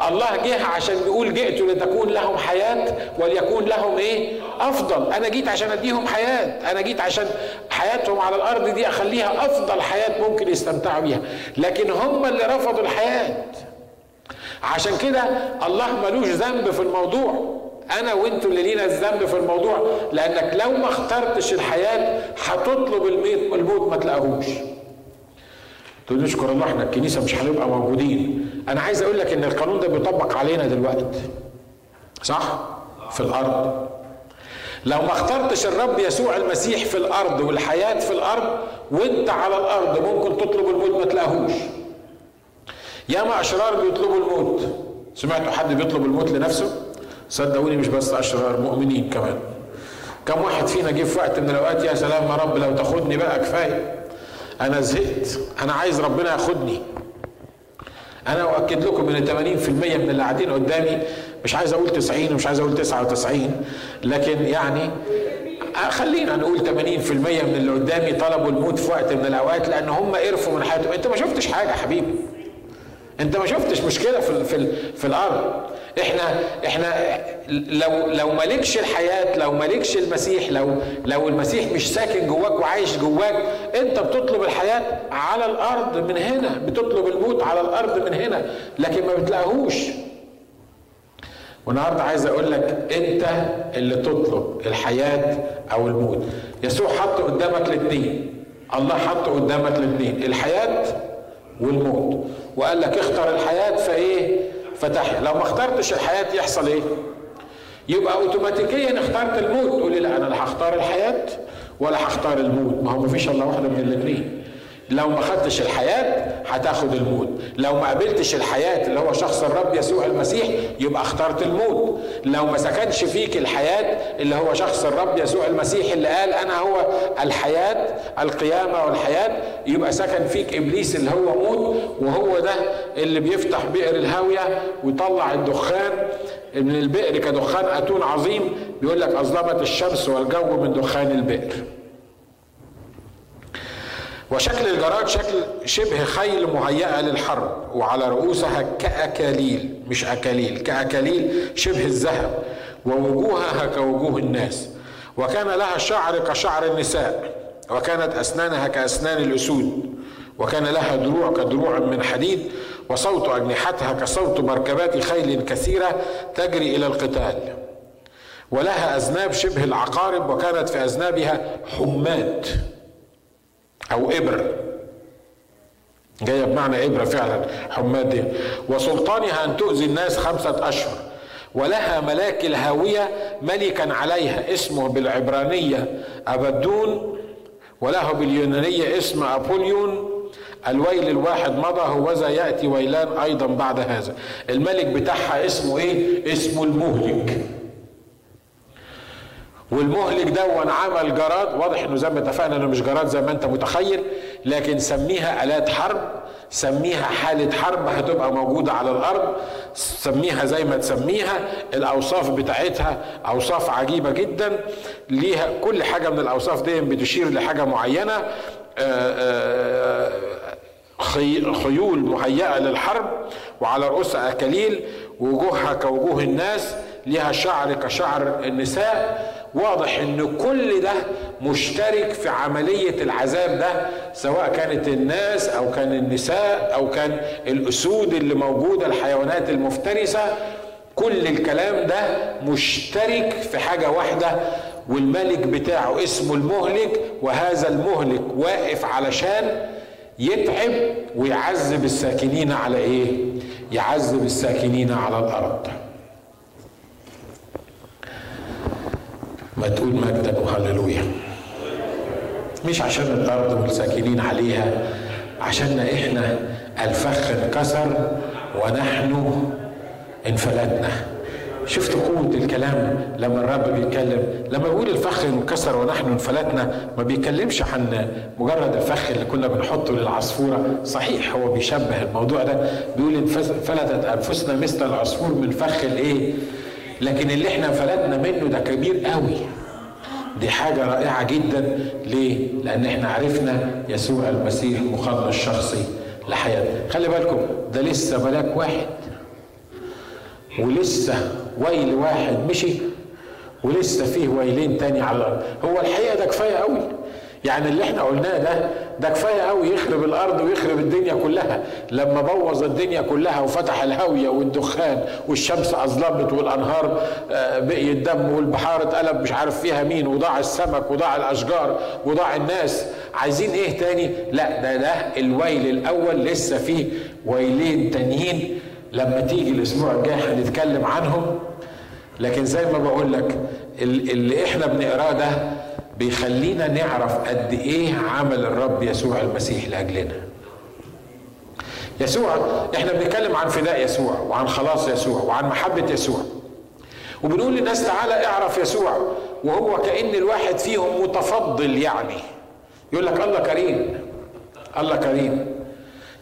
الله جه عشان بيقول جئت لتكون لهم حياة وليكون لهم إيه؟ أفضل. أنا جيت عشان أديهم حياة. أنا جيت عشان حياتهم على الأرض دي أخليها أفضل حياة ممكن يستمتعوا بيها. لكن هم اللي رفضوا الحياة. عشان كده الله ملوش ذنب في الموضوع. أنا وأنتوا اللي لينا الذنب في الموضوع. لأنك لو ما اخترتش الحياة هتطلب الموت ما تلاقوهوش تقول نشكر الله إحنا الكنيسة مش هنبقى موجودين. أنا عايز أقول لك إن القانون ده بيطبق علينا دلوقتي. صح؟ في الأرض. لو ما اخترتش الرب يسوع المسيح في الأرض والحياة في الأرض وأنت على الأرض ممكن تطلب الموت ما تلاقوهوش ياما أشرار بيطلبوا الموت. سمعتوا حد بيطلب الموت لنفسه؟ صدقوني مش بس أشرار مؤمنين كمان. كم واحد فينا جه في وقت من الأوقات يا سلام يا رب لو تاخدني بقى كفاية. أنا زهقت. أنا عايز ربنا ياخدني. أنا أؤكد لكم إن 80% من اللي قاعدين قدامي مش عايز أقول 90 ومش عايز أقول 99 لكن يعني خلينا نقول 80% من اللي قدامي طلبوا الموت في وقت من الأوقات لأن هم قرفوا من حياتهم. أنت ما شفتش حاجة حبيبي. انت ما شفتش مشكلة في في, في الأرض. إحنا إحنا لو لو مالكش الحياة لو مالكش المسيح لو لو المسيح مش ساكن جواك وعايش جواك انت بتطلب الحياة على الأرض من هنا. بتطلب الموت على الأرض من هنا لكن ما بتلاقيهوش. والنهاردة عايز أقول لك انت اللي تطلب الحياة أو الموت. يسوع حط قدامك الاثنين. الله حط قدامك الاثنين. الحياة والموت. وقال لك اختر الحياة فإيه؟ فتحيا. لو ما اخترتش الحياة يحصل إيه؟ يبقى اوتوماتيكيا اخترت الموت. تقول لي لا أنا لا هختار الحياة ولا هختار الموت. ما هو مفيش إلا واحدة من الاثنين لو ما خدتش الحياة هتاخد الموت. لو ما قابلتش الحياة اللي هو شخص الرب يسوع المسيح يبقى اخترت الموت. لو ما سكنش فيك الحياة اللي هو شخص الرب يسوع المسيح اللي قال أنا هو الحياة القيامة والحياة يبقى سكن فيك إبليس اللي هو موت وهو ده اللي بيفتح بئر الهاوية ويطلع الدخان. من البئر كدخان أتون عظيم بيقول لك أظلمت الشمس والجو من دخان البئر. وشكل الجراد شكل شبه خيل مهيئة للحرب وعلى رؤوسها كأكاليل مش أكاليل كأكاليل شبه الذهب ووجوهها كوجوه الناس. وكان لها شعر كشعر النساء وكانت أسنانها كأسنان الأسود. وكان لها دروع كدروع من حديد وصوت أجنحتها كصوت مركبات خيل كثيرة تجري إلى القتال. ولها أذناب شبه العقارب وكانت في أذنابها حمات. أو إبر. جاية بمعنى ابره فعلا حماد دي وسلطانها أن تؤذي الناس خمسة أشهر ولها ملاك الهاويه ملكا عليها اسمه بالعبرانية ابدون وله باليونانية اسم أبوليون. الويل الواحد مضى هوذا يأتي ويلان أيضا بعد هذا. الملك بتاعها اسمه إيه؟ اسمه المهلك. والمهلك دون عمل جراد واضح إنه زي ما اتفقنا إنه مش جراد زي ما أنت متخيل لكن سميها آلات حرب سميها حالة حرب هتبقى موجودة على الأرض. سميها زي ما تسميها الأوصاف بتاعتها أوصاف عجيبة جدا. ليها كل حاجة من الأوصاف دي بتشير لحاجة معينة. آه، آه، خيول مهيئة للحرب وعلى رؤوسها أكاليل وجوهها كوجوه الناس ليها شعر كشعر النساء. واضح إن كل ده مشترك في عملية العذاب ده سواء كانت الناس أو كان النساء أو كان الأسود اللي موجودة الحيوانات المفترسة كل الكلام ده مشترك في حاجة واحدة والملك بتاعه اسمه المهلك وهذا المهلك واقف علشان يتعب ويعذب الساكنين على إيه؟ يعذب الساكنين على الأرض. ما تقول مجدا وهللويا. مش عشان الأرض والساكنين عليها عشان إحنا الفخ انكسر ونحن انفلتنا. شفت قوة الكلام لما الرب بيتكلم؟ لما بيقول الفخ انكسر ونحن انفلتنا ما بيتكلمش عن مجرد الفخ اللي كنا بنحطه للعصفورة. صحيح هو بيشبه الموضوع ده. بيقول انفلتت أنفسنا مثل العصفور من فخ الإيه؟ لكن اللي إحنا انفلتنا منه ده كبير قوي. دي حاجة رائعة جدا. ليه؟ لأن إحنا عرفنا يسوع المسيح مخلص الشخصي لحياتنا. خلي بالكم ده لسه ملاك واحد. ولسه ويل واحد مشي ولسه فيه ويلين تاني على الأرض. هو الحقيقة ده كفاية قوي. يعني اللي إحنا قلناه ده ده كفاية قوي يخرب الأرض ويخرب الدنيا كلها. لما بوظ الدنيا كلها وفتح الهاوية والدخان والشمس أظلمت والأنهار آه، بقيت دم والبحار اتقلب مش عارف فيها مين وضاع السمك وضاع الأشجار وضاع الناس. عايزين إيه تاني؟ لا ده ده الويل الأول لسه فيه ويلين تانيين. لما تيجي الأسبوع الجاي هنتكلم عنهم. لكن زي ما بقول لك اللي إحنا بنقراه ده بيخلينا نعرف قد إيه عمل الرب يسوع المسيح لأجلنا. يسوع إحنا بنتكلم عن فداء يسوع وعن خلاص يسوع وعن محبة يسوع. وبنقول للناس تعالى اعرف يسوع وهو كأن الواحد فيهم متفضل يعني. يقول لك الله كريم الله كريم.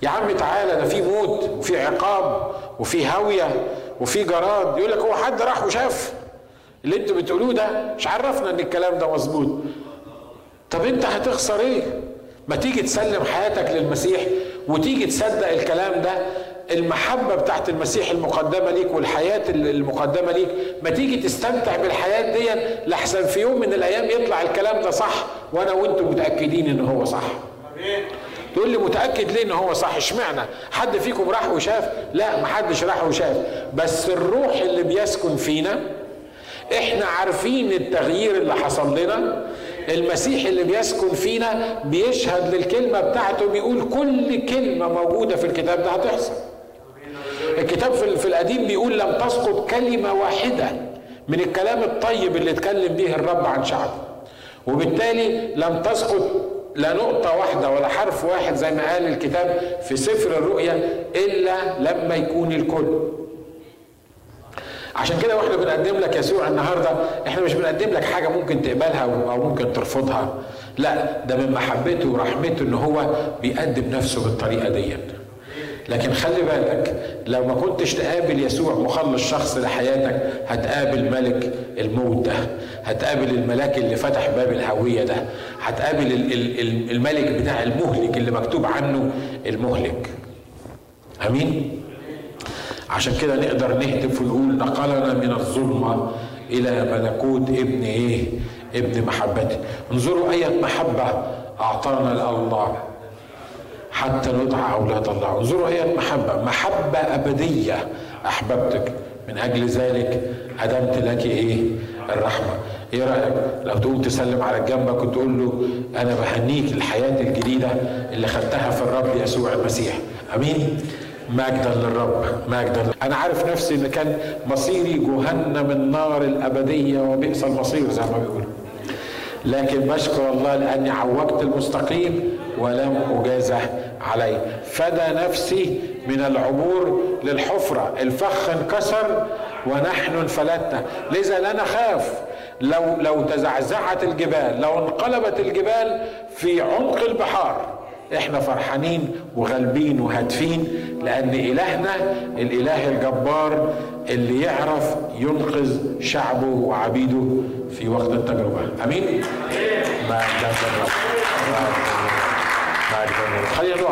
يا عم تعالى ده في موت وفي عقاب وفي هاوية وفي جراد. يقول لك هو حد راح وشاف؟ اللي أنتوا بتقولوه ده مش عرفنا ان الكلام ده مظبوط. طب انت هتخسر إيه؟ ما تيجي تسلم حياتك للمسيح وتيجي تصدق الكلام ده. المحبة بتاعت المسيح المقدمة ليك والحياة المقدمة ليك ما تيجي تستمتع بالحياة دي لحسن في يوم من الأيام يطلع الكلام ده صح وأنا وأنتم متأكدين إن هو صح. تقول لي متأكد ليه إن هو صح؟ اشمعنى؟ حد فيكم راح وشاف؟ لا محدش راح وشاف. بس الروح اللي بيسكن فينا إحنا عارفين التغيير اللي حصل لنا. المسيح اللي بيسكن فينا بيشهد للكلمة بتاعته بيقول كل كلمة موجودة في الكتاب ده هتحصل. الكتاب في, القديم بيقول لم تسقط كلمة واحدة من الكلام الطيب اللي اتكلم به الرب عن شعبه. وبالتالي لم تسقط لا نقطة واحدة ولا حرف واحد زي ما قال الكتاب في سفر الرؤيا إلا لما يكون الكل. عشان كده وإحنا بنقدم لك يسوع النهارده إحنا مش بنقدم لك حاجة ممكن تقبلها أو ممكن ترفضها. لا ده من محبته ورحمته إن هو بيقدم نفسه بالطريقة دي لكن خلي بالك لو ما كنتش تقابل يسوع مخلص شخص لحياتك هتقابل ملك الموت ده هتقابل الملاك اللي فتح باب الهوية ده هتقابل الملك بتاع المهلك اللي مكتوب عنه المهلك. آمين؟ عشان كده نقدر نهتف ونقول نقلنا من الظلمة إلى ملكوت ابن إيه؟ ابن محبته. انظروا أية محبة أعطانا الله حتى ندعى أولاد الله. انظروا أية محبة، محبة أبدية أحببتك من أجل ذلك أدمت لك إيه؟ الرحمة. إيه رأيك لو تقوم تسلم على جنبك وتقول له أنا بهنيك الحياة الجديدة اللي خدتها في الرب يسوع المسيح أمين مجدا للرب مجدا أنا عارف نفسي إن كان مصيري جهنم النار الأبدية وبئس المصير زي ما بيقولوا. لكن بشكر الله لأني عوجت المستقيم ولم أجازه عليه فدى نفسي من العبور للحفرة الفخ انكسر ونحن انفلتنا. لذا لا نخاف. لو لو تزعزعت الجبال لو انقلبت الجبال في عمق البحار إحنا فرحانين وغالبين وهادفين لأن إلهنا الإله الجبار اللي يعرف ينقذ شعبه وعبيده في وقت التجربة. أمين؟ ما خلينا نقف.